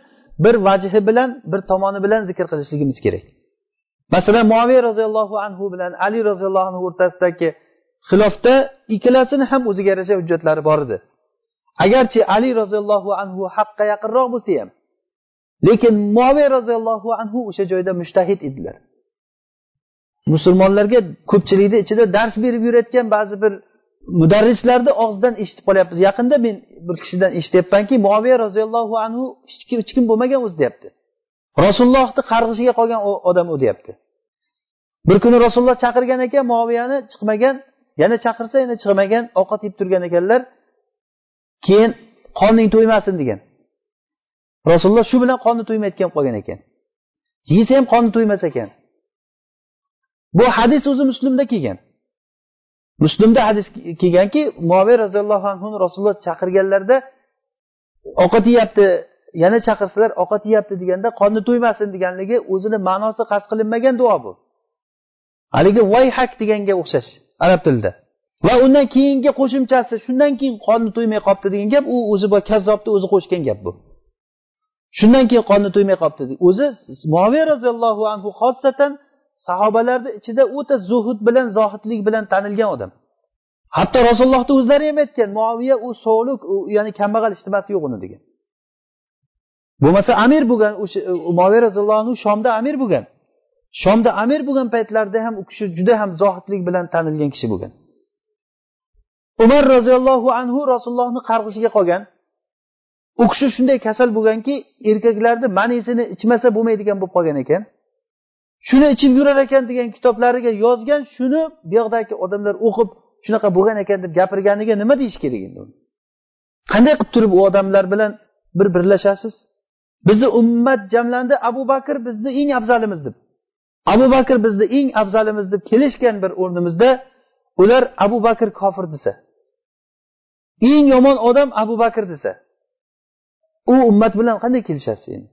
S1: bir vajhi bilan bir tomoni bilan zikr qilishligimiz kerak. Masalan muaviya roziyallohu anhu bilan ali roziyallohu anhu o'rtasidagi xilofda ikkalasini ham o'ziga yarasha hujjatlari bor edi. Agarchi ali roziyallohu anhu haqqa yaqinroq bo'lsa ham lekin muaviya roziyallohu anhu o'sha joyda mushtahid edilar. Musulmonlarga ko'pchilikni ichida dars berib yurayotgan ba'zi bir mudarrislarni og'zidan eshitib qolyapmiz. Yaqinda men bir kishidan eshityapmanki muaviya roziyallohu anhu hech kim hech kim bo'lmagan o'zi deyapti. Rasulullohni qarg'ishiga qolgan odam u deyapti bir kuni rasululloh chaqirgan ekan muoviyani chiqmagan yana chaqirsa yana chiqmagan ovqat yeb turgan ekanlar keyin qorning to'ymasin degan. Rasululloh shu bilan qorni to'ymayotgan qolgan ekan. Yesa ham qorni to'ymas ekan. Bu hadis o'zi muslimda kelgan. Muslimda hadis kelganki muoviy roziyallohu anhu rasululloh chaqirganlarida ovqat yeyapti yana chaqirsalar ovqat yeyapti deganda qorni to'ymasin deganligi o'zini ma'nosi qasd qilinmagan duo bu. Haligi vayhak deganga o'xshash arab tilida. Va undan keyingi qo'shimchasi shundan keyin qorni to'ymay qolibdi degan gap u o'zi kazzobni o'zi qo'shgan gap bu. Shundan keyin qorni to'ymay qolibdi o'zi moviy roziyallohu anhu xosatan sahobalarni ichida o'ta zuhud bilan zohidlik bilan tanilgan odam. Hatto rasulullohni o'zlari ham aytgan muoviya u sovliq ya'ni kambag'al ishtimasi yo'q uni degan. Bo'lmasa amir bo'lgan o'sha e, umoviy roziyallohu anhu shomda amir bo'lgan. Shomda amir bo'lgan paytlarida ham u kishi juda ham zohidlik bilan tanilgan kishi bo'lgan. Umar roziyallohu anhu rasulullohni qarg'ishiga qolgan. U kishi shunday kasal bo'lganki erkaklarni manisini ichmasa bo'lmaydigan bo'lib qolgan ekan. Shuni ichib yurar ekan degan kitoblariga yozgan shuni bu yoqdagi odamlar o'qib shunaqa bo'lgan ekan deb gapirganiga nima deyish kerak endi qanday qilib turib u odamlar bilan bir birlashasiz? Bizni ummat jamlandi abu bakr bizni eng afzalimiz deb. Abu bakr bizni eng afzalimiz deb kelishgan bir o'rnimizda ular abu bakr kofir desa eng yomon odam abu bakr desa u ummat bilan qanday kelishasiz endi?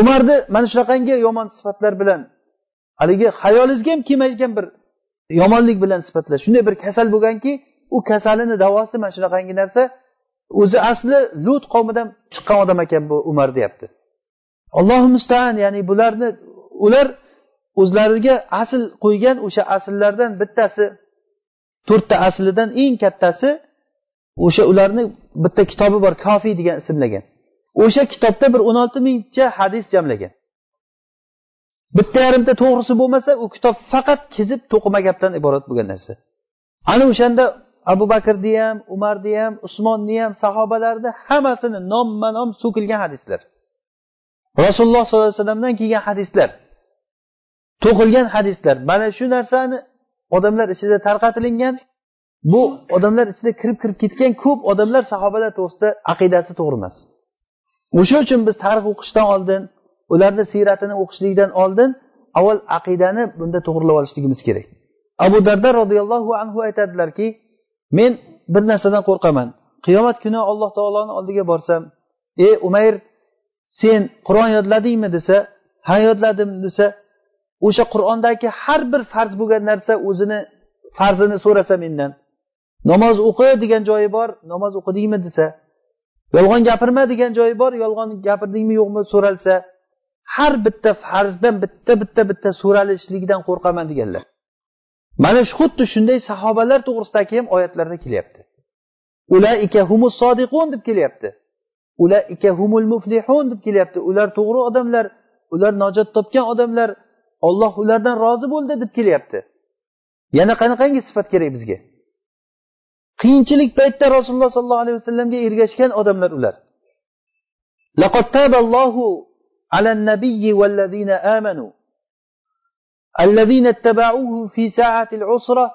S1: Umarni mana shunaqangi yomon sifatlar bilan haligi xayolingizga ham kelmaydigan bir yomonlik bilan sifatlash. Shunday bir kasal bo'lganki u kasalini davosi mana shunaqangi narsa o'zi asli lut qavmidan chiqqan odam ekan bu umar deyapti. Allohu mustaan ya'ni bularni ular o'zlariga asl qo'ygan o'sha asllardan bittasi to'rtta aslidan eng kattasi o'sha ularni bitta kitobi bor kofiy degan ismlagan. O'sha kitobda bir o'n olti mingcha hadis jamlagan. Bitta yarimta to'g'risi bo'lmasa u kitob faqat kezib to'qima gapdan iborat bo'lgan narsa. Ana o'shanda abu bakrni ham umarni ham usmonni ham sahobalarni hammasini nomma nom so'kilgan hadislar. Rasululloh sollallohu alayhi vasallamdan kelgan hadislar. To'qilgan hadislar. Mana shu narsani odamlar ichida tarqatilingan bu odamlar ichida kirib kirib ketgan ko'p odamlar sahobalar to'g'risida aqidasi to'g'ri emas. O'sha uchun biz tarix o'qishdan oldin ularni siyratini o'qishlikdan oldin avval aqidani bunda to'g'irlab olishligimiz kerak. Abu darda roziyallohu anhu aytadilarki men bir narsadan qo'rqaman. Qiyomat kuni alloh taoloni oldiga borsam ey umayr sen qur'on yodladingmi? desa ha yodladim desa o'sha qur'ondagi har bir farz bo'lgan narsa o'zini farzini so'rasa mendan. Namoz o'qi degan joyi bor namoz o'qidingmi desa yolg'on gapirma degan joyi bor yolg'on gapirdingmi yo'qmi so'ralsa har bitta farzdan bitta bitta bitta so'ralishligidan qo'rqaman deganlar. mana shu xuddi shunday sahobalar to'g'risidagi ham oyatlarda kelyapti. Ulaika humus sodiqun deb kelyapti. Ulaika humul muflihun deb kelyapti. Ular to'g'ri odamlar ular najot topgan odamlar olloh ulardan rozi bo'ldi deb kelyapti. Yana qanaqangi sifat kerak bizga? Qiyinchilik paytda rasululloh sollallohu alayhi vasallamga ergashgan odamlar ular. Laqad taballohu ala nabiyyi vallazina amanu. الذين اتبعوه في ساعة العسرة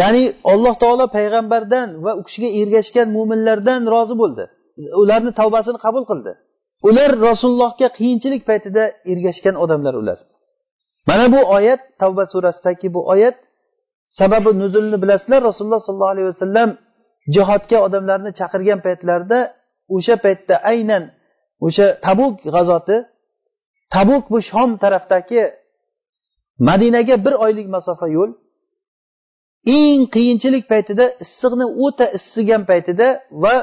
S1: ya'ni alloh taolo payg'ambardan va u kishiga ergashgan mo'minlardan rozi bo'ldi ularni tavbasini qabul qildi ular rasulullohga qiyinchilik paytida ergashgan odamlar ular mana bu oyat tavba surasidagi bu oyat sababi nuzulni bilasizlar rasululloh sollallohu alayhi vasallam jihodga odamlarni chaqirgan paytlarida o'sha paytda aynan o'sha tabuk g'azoti tabuk bu shom tarafdagi madinaga bir oylik masofa yo'l. Eng qiyinchilik paytida issiqni o'ta issigan paytida va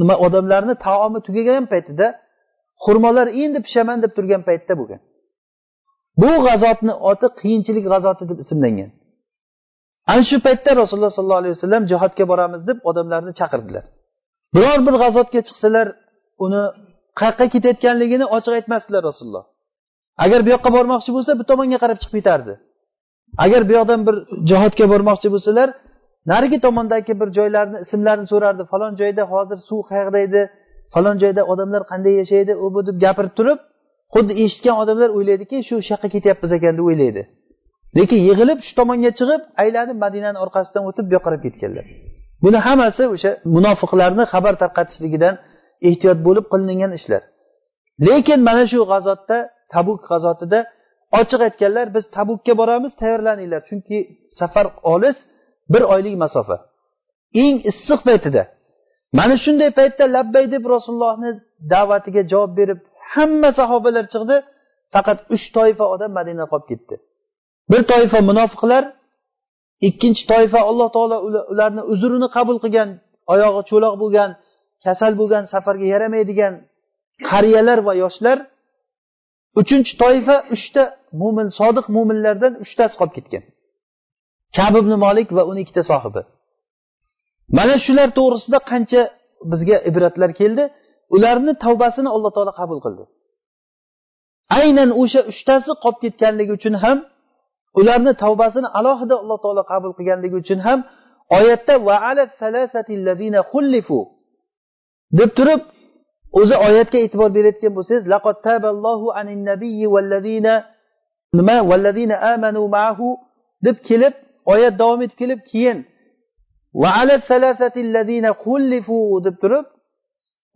S1: nima odamlarni taomi tugagan paytida xurmolar endi pishaman deb turgan paytda bo'lgan. Bu g'azotni oti qiyinchilik g'azoti deb ismlangan. Ana shu paytda rasululloh sollallohu alayhi vasallam jihodga boramiz deb odamlarni chaqirdilar. Biror bir g'azotga chiqsalar uni qayoqqa ketayotganligini ochiq aytmasdilar rasululloh. Agar bu yoqqa bormoqchi bo'lsa bu tomonga qarab chiqib ketardi. Agar bu yoqdan bir jihodga bormoqchi bo'lsalar narigi tomondagi bir joylarni ismlarini so'rardi. Falon joyda hozir suv qayoqda edi falon joyda odamlar qanday yashaydi u bu deb gapirib turib xuddi eshitgan odamlar o'ylaydiki shu yoqqa ketyapmiz ekan deb o'ylaydi. Lekin yig'ilib shu tomonga chiqib aylanib madinani orqasidan o'tib bu yoqqa qarab ketganlar. Buni hammasi o'sha munofiqlarni xabar tarqatishligidan ehtiyot bo'lib qilingan ishlar. Lekin mana shu g'azotda tabuk g'azotida ochiq aytganlar biz tabukka boramiz tayyorlaninglar chunki safar olis bir oylik masofa. Eng issiq paytida. Mana shunday paytda labbay deb rasulullohni da'vatiga javob berib hamma sahobalar chiqdi faqat uch toifa odam madina qolib ketdi. Bir toifa munofiqlar ikkinchi toifa alloh taolo ularni uzrini qabul qilgan oyog'i cho'loq bo'lgan kasal bo'lgan safarga yaramaydigan qariyalar va yoshlar uchinchi toifa uchta mo'min sodiq mo'minlardan uchtasi qolib ketgan. Kab ibn molik va uni ikkita sohibi. Mana shular to'g'risida qancha bizga ibratlar keldi. Ularni tavbasini alloh taolo qabul qildi. Aynan o'sha uchtasi qolib ketganligi uchun ham ularni tavbasini alohida alloh taolo qabul qilganligi uchun ham oyatda deb turib o'zi oyatga e'tibor berayotgan bo'lsangiz laqad taballohu anin nabiyyi vallazina nima? Vallazina amanu ma'hu deb kelib oyat davom etib kelib keyin va ala salasati allazina deb turib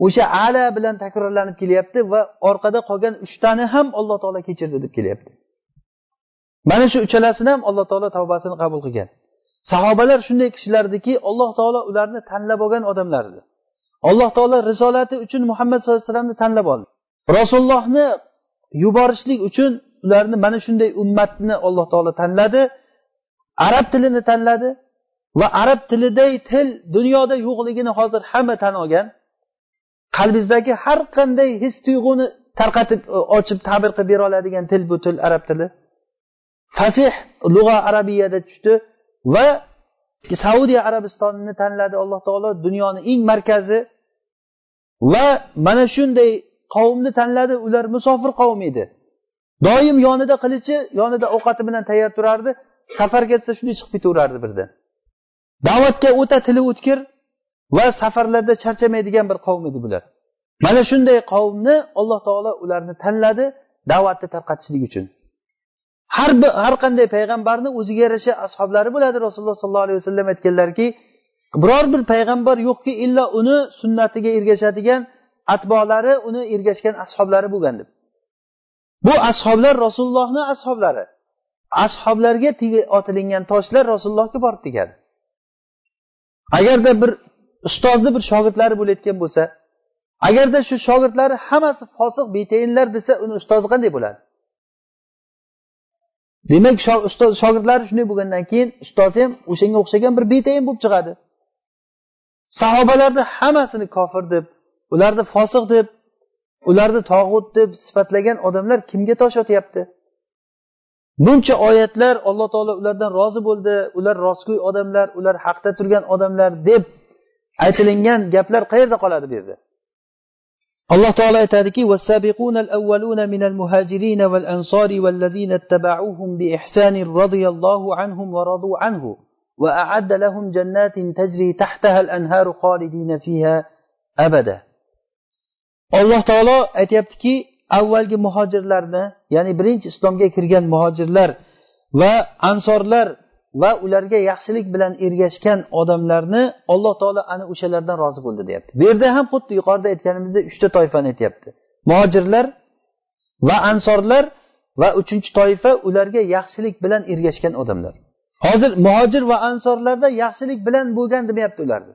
S1: o'sha ala bilan takrorlanib kelyapti va orqada qolgan uchtani ham alloh taolo kechirdi deb kelyapti. Mana shu uchalasini ham alloh taolo tavbasini qabul qilgan. Sahobalar shunday kishilardiki alloh taolo ularni tanlab olgan odamlar edi. Alloh taolo risolati uchun muhammad sallallohu alayhi vasallamni tanlab oldi. Rasulullohni yuborishlik uchun ularni mana shunday ummatni alloh taolo tanladi arab tilini tanladi va arab tiliday til dunyoda yo'qligini hozir hamma tan olgan qalbingizdagi har qanday his tuyg'uni tarqatib e, ochib ta'bir qilib bera oladigan til bu til arab tili. Fasih lug'a arabiyada tushdi va saudiya arabistonini tanladi alloh taolo dunyoni eng markazi. Va mana shunday qavmni tanladi ular musofir qavm edi. Doim yonida qilichi yonida ovqati bilan tayyor turardi safarga ketsa shunday chiqib ketaverardi birdan da'vatga o'ta tili o'tkir va safarlarda charchamaydigan bir qavm edi bular. Mana shunday qavmni alloh taolo ularni tanladi da'vatni tarqatishlik uchun. Har bir har qanday payg'ambarni o'ziga yarasha ashoblari bo'ladi. Rasululloh sollallohu alayhi vasallam aytganlarki biror bir payg'ambar yo'qki illo uni sunnatiga ergashadigan atbolari uni ergashgan ashoblari bo'lgan deb. Bu ashoblar rasulullohni ashoblari. Ashoblarga otilingan toshlar rasulullohga borib tegadi agarda bir ustozni bir shogirdlari bo'layotgan bo'lsa agarda shu shogirdlari hammasi fosiq betayinlar desa uni ustozi qanday bo'ladi? Demak ustoz shogirdlari shunday bo'lgandan keyin ustoz ham o'shanga o'xshagan bir betayin bo'lib chiqadi. Sahobalarni hammasini kofir deb ularni fosiq deb ularni tog'ut deb sifatlagan odamlar kimga tosh otyapti? Buncha oyatlar alloh taolo ulardan rozi bo'ldi ular rostgo'y odamlar ular haqda turgan odamlar deb aytilingan gaplar qayerda qoladi bu yerda alloh taolo aytadiki والسابقون الأولون من المهاجرين والأنصار والذين اتبعوهم بإحسان رضي الله عنهم ورضوا عنه وأعد لهم جنات تجري تحتها الأنهار خالدين فيها أبدا alloh taolo aytyaptiki avvalgi muhojirlarni ya'ni birinchi islomga kirgan muhojirlar va ansorlar va ularga yaxshilik bilan ergashgan odamlarni alloh taolo ana o'shalardan rozi bo'ldi deyapti. Bu yerda ham xuddi yuqorida aytganimizdek uchta toifani aytyapti. Muhojirlar va ansorlar va uchinchi toifa ularga yaxshilik bilan ergashgan odamlar. Hozir muhojir va ansorlarda yaxshilik bilan bo'lgan demayapti ularni.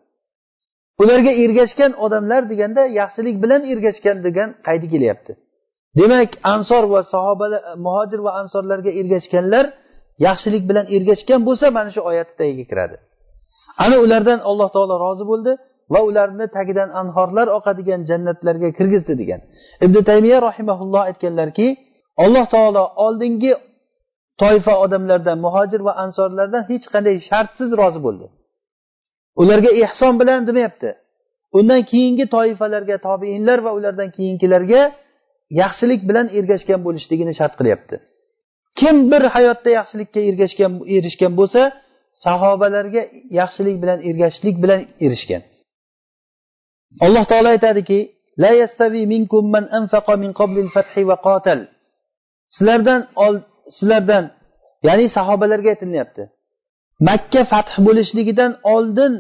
S1: Ularga ergashgan odamlar deganda yaxshilik bilan ergashgan degan qaydi kelyapti. Demak ansor va sahobalar muhojir va ansorlarga ergashganlar yaxshilik bilan ergashgan bo'lsa mana shu oyatni tagiga kiradi. Ana ulardan alloh taolo rozi bo'ldi va ularni tagidan anhorlar oqadigan jannatlarga kirgizdi degan. Ibn taymiya rahimaulloh aytganlarki alloh taolo oldingi toifa odamlardan muhojir va ansorlardan hech qanday shartsiz rozi bo'ldi. Ularga ehson bilan demayapti. Undan keyingi toifalarga tobeinlar va ulardan keyingilarga yaxshilik bilan ergashgan bo'lishligini shart qilyapti. Kim bir hayotda yaxshilikka ergashgan erishgan bo'lsa sahobalarga yaxshilik bilan ergashishlik bilan erishgan. Alloh taolo aytadiki la yastavi minkum man anfaqa min qabli al-fathi wa qatal. Sizlardan sizlardan ya'ni sahobalarga aytilyapti. Makka fath bo'lishligidan oldin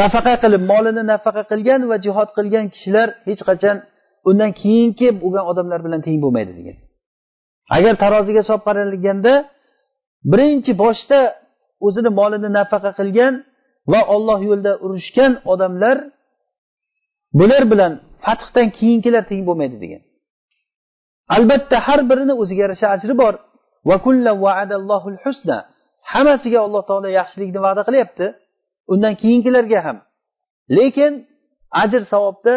S1: nafaqa qilib molini nafaqa qilgan va jihod qilgan kishilar hech qachon undan keyingi bo'lgan odamlar bilan teng bo'lmaydi degan. Agar taroziga solib qaralganda birinchi boshda o'zini molini nafaqa qilgan va olloh yo'lida urushgan odamlar bular bilan fathdan keyingilar teng bo'lmaydi degan. Albatta har birini o'ziga yarasha ajri bor. Husna. Hammasiga alloh taolo yaxshilikni va'da qilyapti. Undan keyingilarga ham. Lekin ajr savobda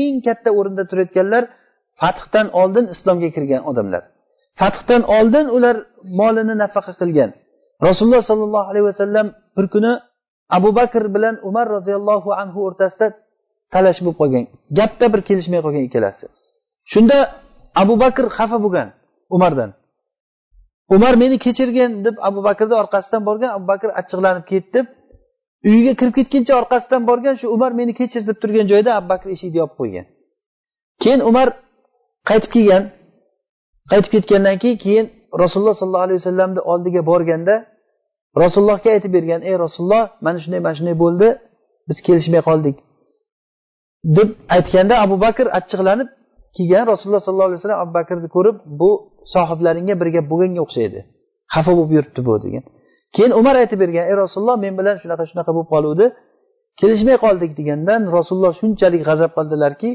S1: eng katta o'rinda turayotganlar fathdan oldin islomga kirgan odamlar. Fathdan oldin ular molini nafaqa qilgan. Rasululloh sollallohu alayhi vasallam bir kuni abu bakr bilan umar roziyallohu anhu o'rtasida talash bo'lib qolgan. Gapda bir kelishmay qolgan ikkalasi. Shunda abu bakr xafa bo'lgan umardan. Umar meni kechirgin deb abu bakrni orqasidan borgan abu bakr achchiqlanib ketdi. Uyiga kirib ketguncha orqasidan borgan shu umar meni kechir deb turgan joyda abu bakr eshikni yopib qo'ygan. Keyin umar qaytib kelgan. Qaytib ketgandan keyin keyin rasululloh sollallohu alayhi vasallamni oldiga borganda rasulullohga aytib bergan ey rasululloh mana shunday mana shunday bo'ldi biz kelishmay qoldik. deb aytganda abu bakr achchiqlanib kelgan rasululloh sollallohu alayhi vasallam abu bakrni ko'rib bu sohiblaringga bir gap bo'lganga o'xshaydi. Xafa bo'lib yuribdi bu degan. Keyin umar aytib bergan ey rasululloh men bilan shunaqa shunaqa bo'lib qoluvdi kelishmay qoldik degandan rasululloh shunchalik g'azab qildilarki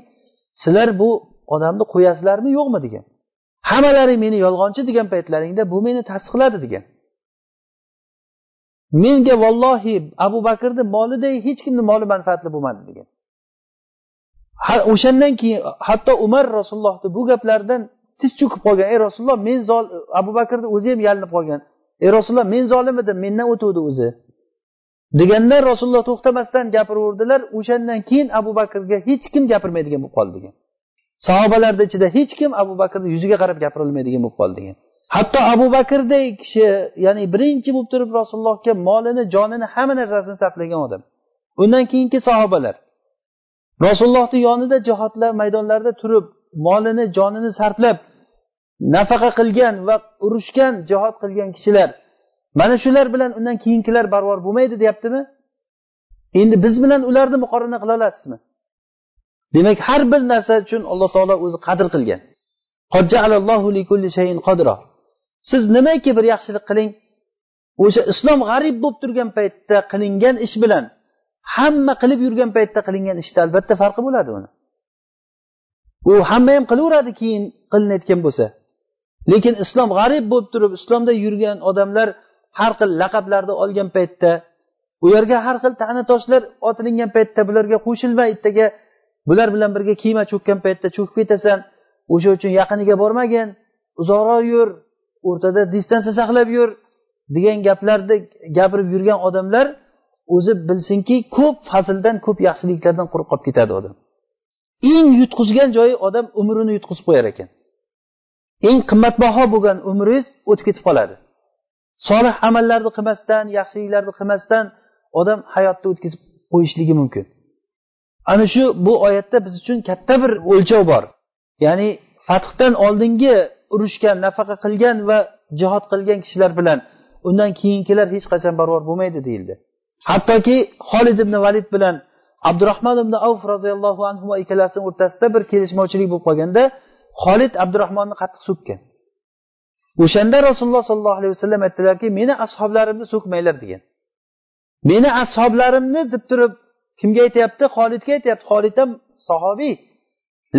S1: sizlar bu odamni qo'yasizlarmi yo'qmi? degan. Hammalaring meni yolg'onchi degan paytlaringda bu meni tasdiqladi degan. Menga vallohi abu bakrni moliday hech kimni moli manfaatli bo'lmadi degan. O'shandan keyin hatto umar rasulullohni bu gaplaridan tiz cho'kib qolgan. Ey rasululloh men zol abu bakrni o'zi ham yalinib qolgan. Ey rasululloh men zolim edim mendan o'tuvdi o'zi. Deganda rasululloh to'xtamasdan gapiraverdilar. O'shandan keyin abu bakrga hech kim gapirmaydigan bo'lib qoldi degan. Sahobalarni ichida hech kim abu bakrni yuziga qarab gapirolmaydigan bo'lib qoldi degan. Hatto abu bakrday kishi ya'ni birinchi bo'lib turib rasulullohga molini jonini hamma narsasini sarflagan odam. Undan keyingi sahobalar. Rasulullohni yonida jihodlar maydonlarida turib molini jonini sarflab nafaqa qilgan va urushgan jihod qilgan kishilar. Mana shular bilan undan keyingilar barobar bo'lmaydi deyaptimi? Endi biz bilan ularni muqorana qila olasizmi? Demak har bir narsa uchun alloh taolo o'zi qadr qilgan. Siz nimaki bir yaxshilik qiling? O'sha islom g'arib bo'lib turgan paytda qilingan ish bilan hamma qilib yurgan paytda qilingan ishda albatta farqi bo'ladi uni. U hamma ham qilaveradi keyin qilinayotgan bo'lsa. Lekin islom g'arib bo'lib turib islomda yurgan odamlar har xil laqablarni olgan paytda u yerga har xil ta'na toshlar otilingan paytda bularga qo'shilma ertaga bular bilan birga kiyma cho'kkan paytda cho'kib ketasan o'sha uchun yaqiniga bormagin uzoqroq yur o'rtada distansiya saqlab yur degan gaplarni gapirib yurgan odamlar o'zi bilsinki ko'p fazldan ko'p yaxshiliklardan quruq qolib ketadi odam. Eng yutqizgan joyi odam umrini yutqizib qo'yar ekan. Eng qimmatbaho bo'lgan umringiz o'tib ketib qoladi. Solih amallarni qilmasdan yaxshiliklarni qilmasdan odam hayotni o'tkazib qo'yishligi mumkin. Ana shu bu oyatda biz uchun katta bir o'lchov bor. Ya'ni fathdan oldingi urushgan nafaqa qilgan va jihod qilgan kishilar bilan undan keyingilar hech qachon barobar bo'lmaydi deyildi. Hattoki xolid ibn valid bilan abdurahmon ibn avf roziyallohu anhu ikkalasini o'rtasida bir kelishmovchilik bo'lib qolganda xolid abdurahmonni qattiq so'kkan. O'shanda rasululloh sollallohu alayhi vasallam aytdilarki meni ashoblarimni so'kmanglar degan. Meni ashoblarimni deb turib kimga aytyapti? Xolidga aytyapti. Xolid ham sahobiy.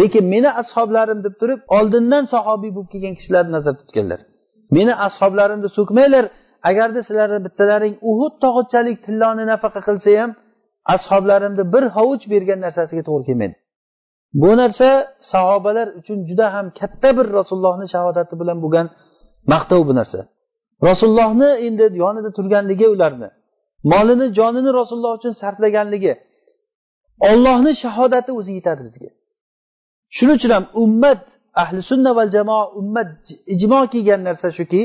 S1: Lekin meni ashoblarim deb turib oldindan sahobiy bo'lib kelgan kishilarni nazarda tutganlar. Meni ashoblarimni so'kmanglar. Agarda sizlarni bittalaring uhud tog'ichalik tilloni nafaqa qilsa ham ashoblarimni bir hovuch bergan narsasiga to'g'ri kelmaydi. Bu narsa sahobalar uchun juda ham katta bir rasulullohni shahodati bilan bo'lgan maqtov bu narsa. Rasulullohni endi yonida turganligi ularni molini jonini rasululloh uchun sarflaganligi ollohni shahodati o'zi yetadi bizga. Shuning uchun ham ummat ahli sunna val jamoa ummat ijmo kelgan narsa shuki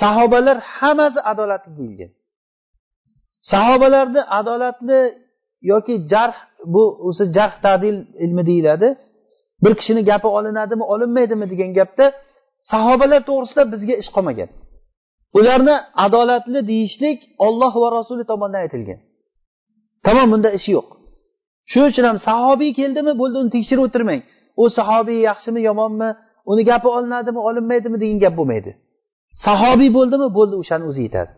S1: sahobalar hammasi adolatli deyilgan. Sahobalarni adolatli yoki jarh bu o'zi jarh tadil ilmi deyiladi. Bir kishini gapi olinadimi olinmaydimi degan gapda sahobalar to'g'risida bizga ish qolmagan. Ularni adolatli deyishlik olloh va rasuli tomonidan aytilgan. Tamom bunda ishi yo'q. Shuning uchun ham sahobiy keldimi bo'ldi uni tekshirib o'tirmang. U sahobiy yaxshimi yomonmi uni gapi olinadimi olinmaydimi degan gap bo'lmaydi. Sahobiy bo'ldimi bo'ldi o'shani o'zi yetadi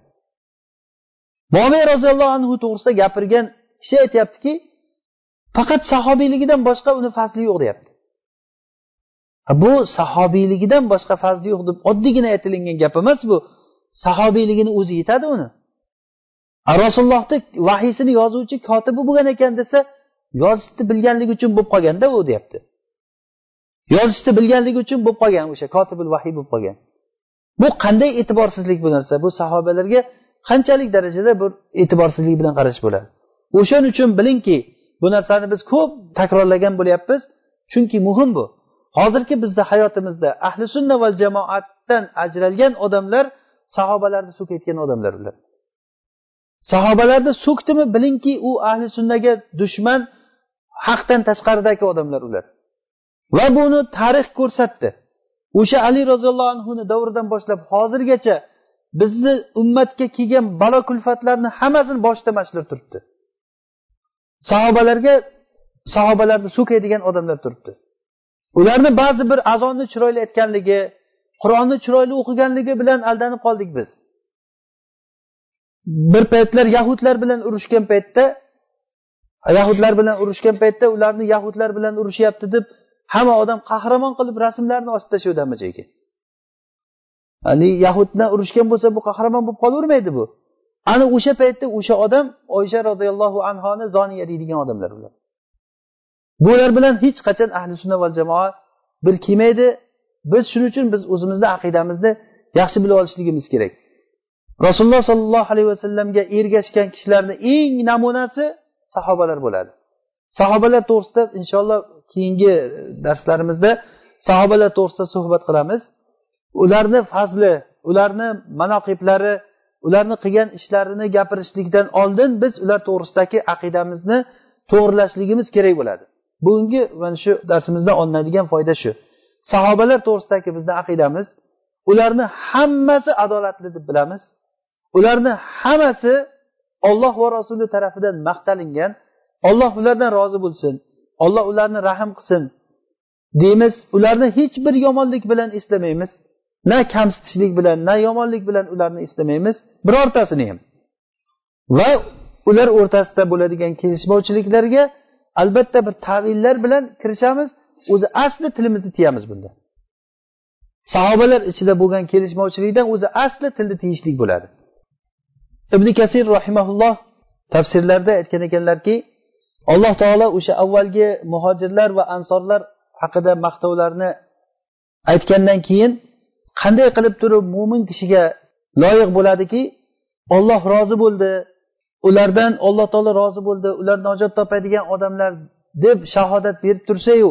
S1: momiy roziyallohu anhu to'g'risida gapirgan kishi aytyaptiki faqat sahobiyligidan boshqa uni fazli yo'q deyapti. Bu sahobiyligidan boshqa fazli yo'q deb oddiygina aytilingan gap emas bu. Sahobiyligini o'zi yetadi uni. Rasulullohni vahiysini yozuvchi kotibi bo'lgan ekan desa yozishni bilganligi uchun bo'lib qolganda u deyapti. Yozishni bilganligi uchun bo'lib qolgan o'sha kotibul vahiy bo'lib qolgan. Bu qanday e'tiborsizlik bu narsa? Bu sahobalarga qanchalik darajada bir e'tiborsizlik bilan qarash bo'ladi? O'shaning uchun bilingki bu narsani biz ko'p takrorlagan bo'lyapmiz chunki muhim bu. Hozirgi bizni hayotimizda ahli sunna va jamoatdan ajralgan odamlar sahobalarni so'kayotgan odamlar ular. Sahobalarni so'kdimi bilingki u ahli sunnaga dushman haqdan tashqaridagi odamlar ular. Va buni tarix ko'rsatdi. O'sha ali roziyallohu anhuni davridan boshlab hozirgacha bizni ummatga kelgan balo kulfatlarni hammasini boshida mana turibdi. Sahobalarga sahobalarni so'kaydigan odamlar turibdi. Ularni ba'zi bir azonni chiroyli aytganligi qur'onni chiroyli o'qiganligi bilan aldanib qoldik biz. Bir paytlar yahudlar bilan urushgan paytda yahudlar bilan urushgan paytda ularni yahudlar bilan urushyapti deb hamma odam qahramon qilib rasmlarni osib tashlaydi hamma joyga haligi bilan urushgan bo'lsa bu qahramon bo'lib qolavermaydi bu. Ana o'sha paytda o'sha odam oysha roziyallohu anhoni zoniya deydigan odamlar ular. Bular bilan hech qachon ahli sunna va jamoa bir kelmaydi. Biz shuning uchun biz o'zimizni aqidamizni yaxshi bilib olishligimiz kerak. Rasululloh sollallohu alayhi vasallamga ergashgan kishilarni eng namunasi sahobalar bo'ladi. Sahobalar to'g'risida inshaalloh keyingi darslarimizda sahobalar to'g'risida suhbat qilamiz. Ularni fazli ularni manoqiblari ularni qilgan ishlarini gapirishlikdan oldin biz ular to'g'risidagi aqidamizni to'g'irlashligimiz kerak bo'ladi. Bugungi mana shu darsimizdan olinadigan foyda shu. Sahobalar to'g'risidagi bizni aqidamiz ularni hammasi adolatli deb bilamiz. Ularni hammasi olloh va rasuli tarafidan maqtalingan. Olloh ulardan rozi bo'lsin. Olloh ularni rahm qilsin. Deymiz ularni hech bir yomonlik bilan eslamaymiz. Na kamsitishlik bilan na yomonlik bilan ularni eslamaymiz. Birortasini ham. Va ular o'rtasida bo'ladigan kelishmovchiliklarga albatta bir tavillar bilan kirishamiz. O'zi asli tilimizni tiyamiz bunda. Sahobalar ichida bo'lgan kelishmovchilikdan o'zi asli tilni tiyishlik bo'ladi. Ibn kasir rahimaulloh tafsirlarda aytgan ekanlarki alloh taolo o'sha avvalgi muhojirlar va ansorlar haqida maqtovlarni aytgandan keyin qanday qilib turib mo'min kishiga loyiq bo'ladiki olloh rozi bo'ldi ulardan alloh taolo rozi bo'ldi ular najot topadigan odamlar deb shahodat berib tursayu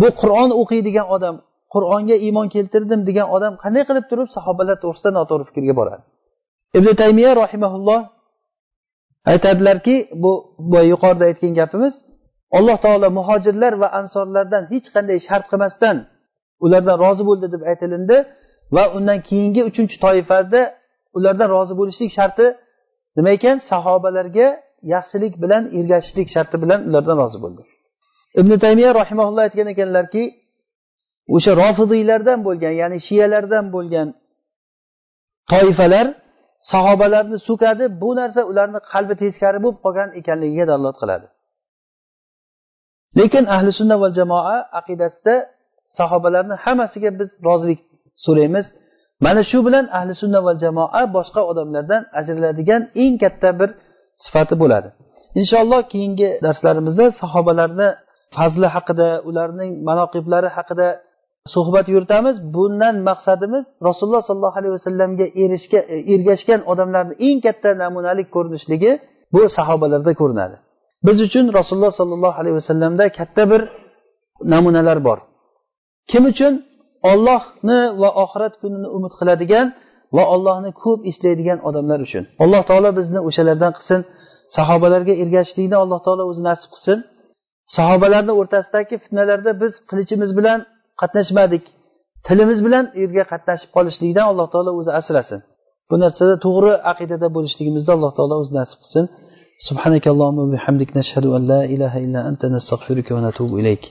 S1: bu qur'on o'qiydigan odam qur'onga iymon keltirdim degan odam qanday qilib turib sahobalar to'g'risida noto'g'ri fikrga boradi? Ibn taymiya rahimaulloh aytadilarki bu yuqorida aytgan gapimiz alloh taolo muhojirlar va ansorlardan hech qanday shart qilmasdan ulardan rozi bo'ldi deb aytilindi va undan keyingi uchinchi toifada ulardan rozi bo'lishlik sharti nima ekan? Sahobalarga yaxshilik bilan ergashishlik sharti bilan ulardan rozi bo'ldi. Ibn taymiya rahimaulloh aytgan ekanlarki o'sha rofidiylardan bo'lgan ya'ni shiyalardan bo'lgan toifalar sahobalarni so'kadi bu narsa ularni qalbi teskari bo'lib qolgan ekanligiga dalolat qiladi. Lekin ahli sunna va jamoa aqidasida sahobalarni hammasiga biz rozilik so'raymiz. Mana shu bilan ahli sunna va jamoa boshqa odamlardan ajraladigan eng katta bir sifati bo'ladi. Inshaalloh keyingi darslarimizda sahobalarni fazli haqida ularning manoqiblari haqida suhbat yuritamiz. Bundan maqsadimiz rasululloh sollallohu alayhi vasallamga e, ergashgan odamlarni eng katta namunalik ko'rinishligi bu sahobalarda ko'rinadi. Biz uchun rasululloh sollallohu alayhi vasallamda katta bir namunalar bor. Kim uchun? Ollohni va oxirat kunini umid qiladigan va ollohni ko'p eslaydigan odamlar uchun. Alloh taolo bizni o'shalardan qilsin. Sahobalarga ergashishlikni alloh taolo o'zi nasib qilsin. Sahobalarni o'rtasidagi fitnalarda biz qilichimiz bilan qatnashmadik tilimiz bilan u yerga qatnashib qolishlikdan alloh taolo o'zi asrasin bu narsada to'g'ri aqidada bo'lishligimizni alloh taolo o'zi nasib qilsin سبحانك اللهم وبحمدك نشهد أن لا إله إلا أنت نستغفرك ونتوب إليك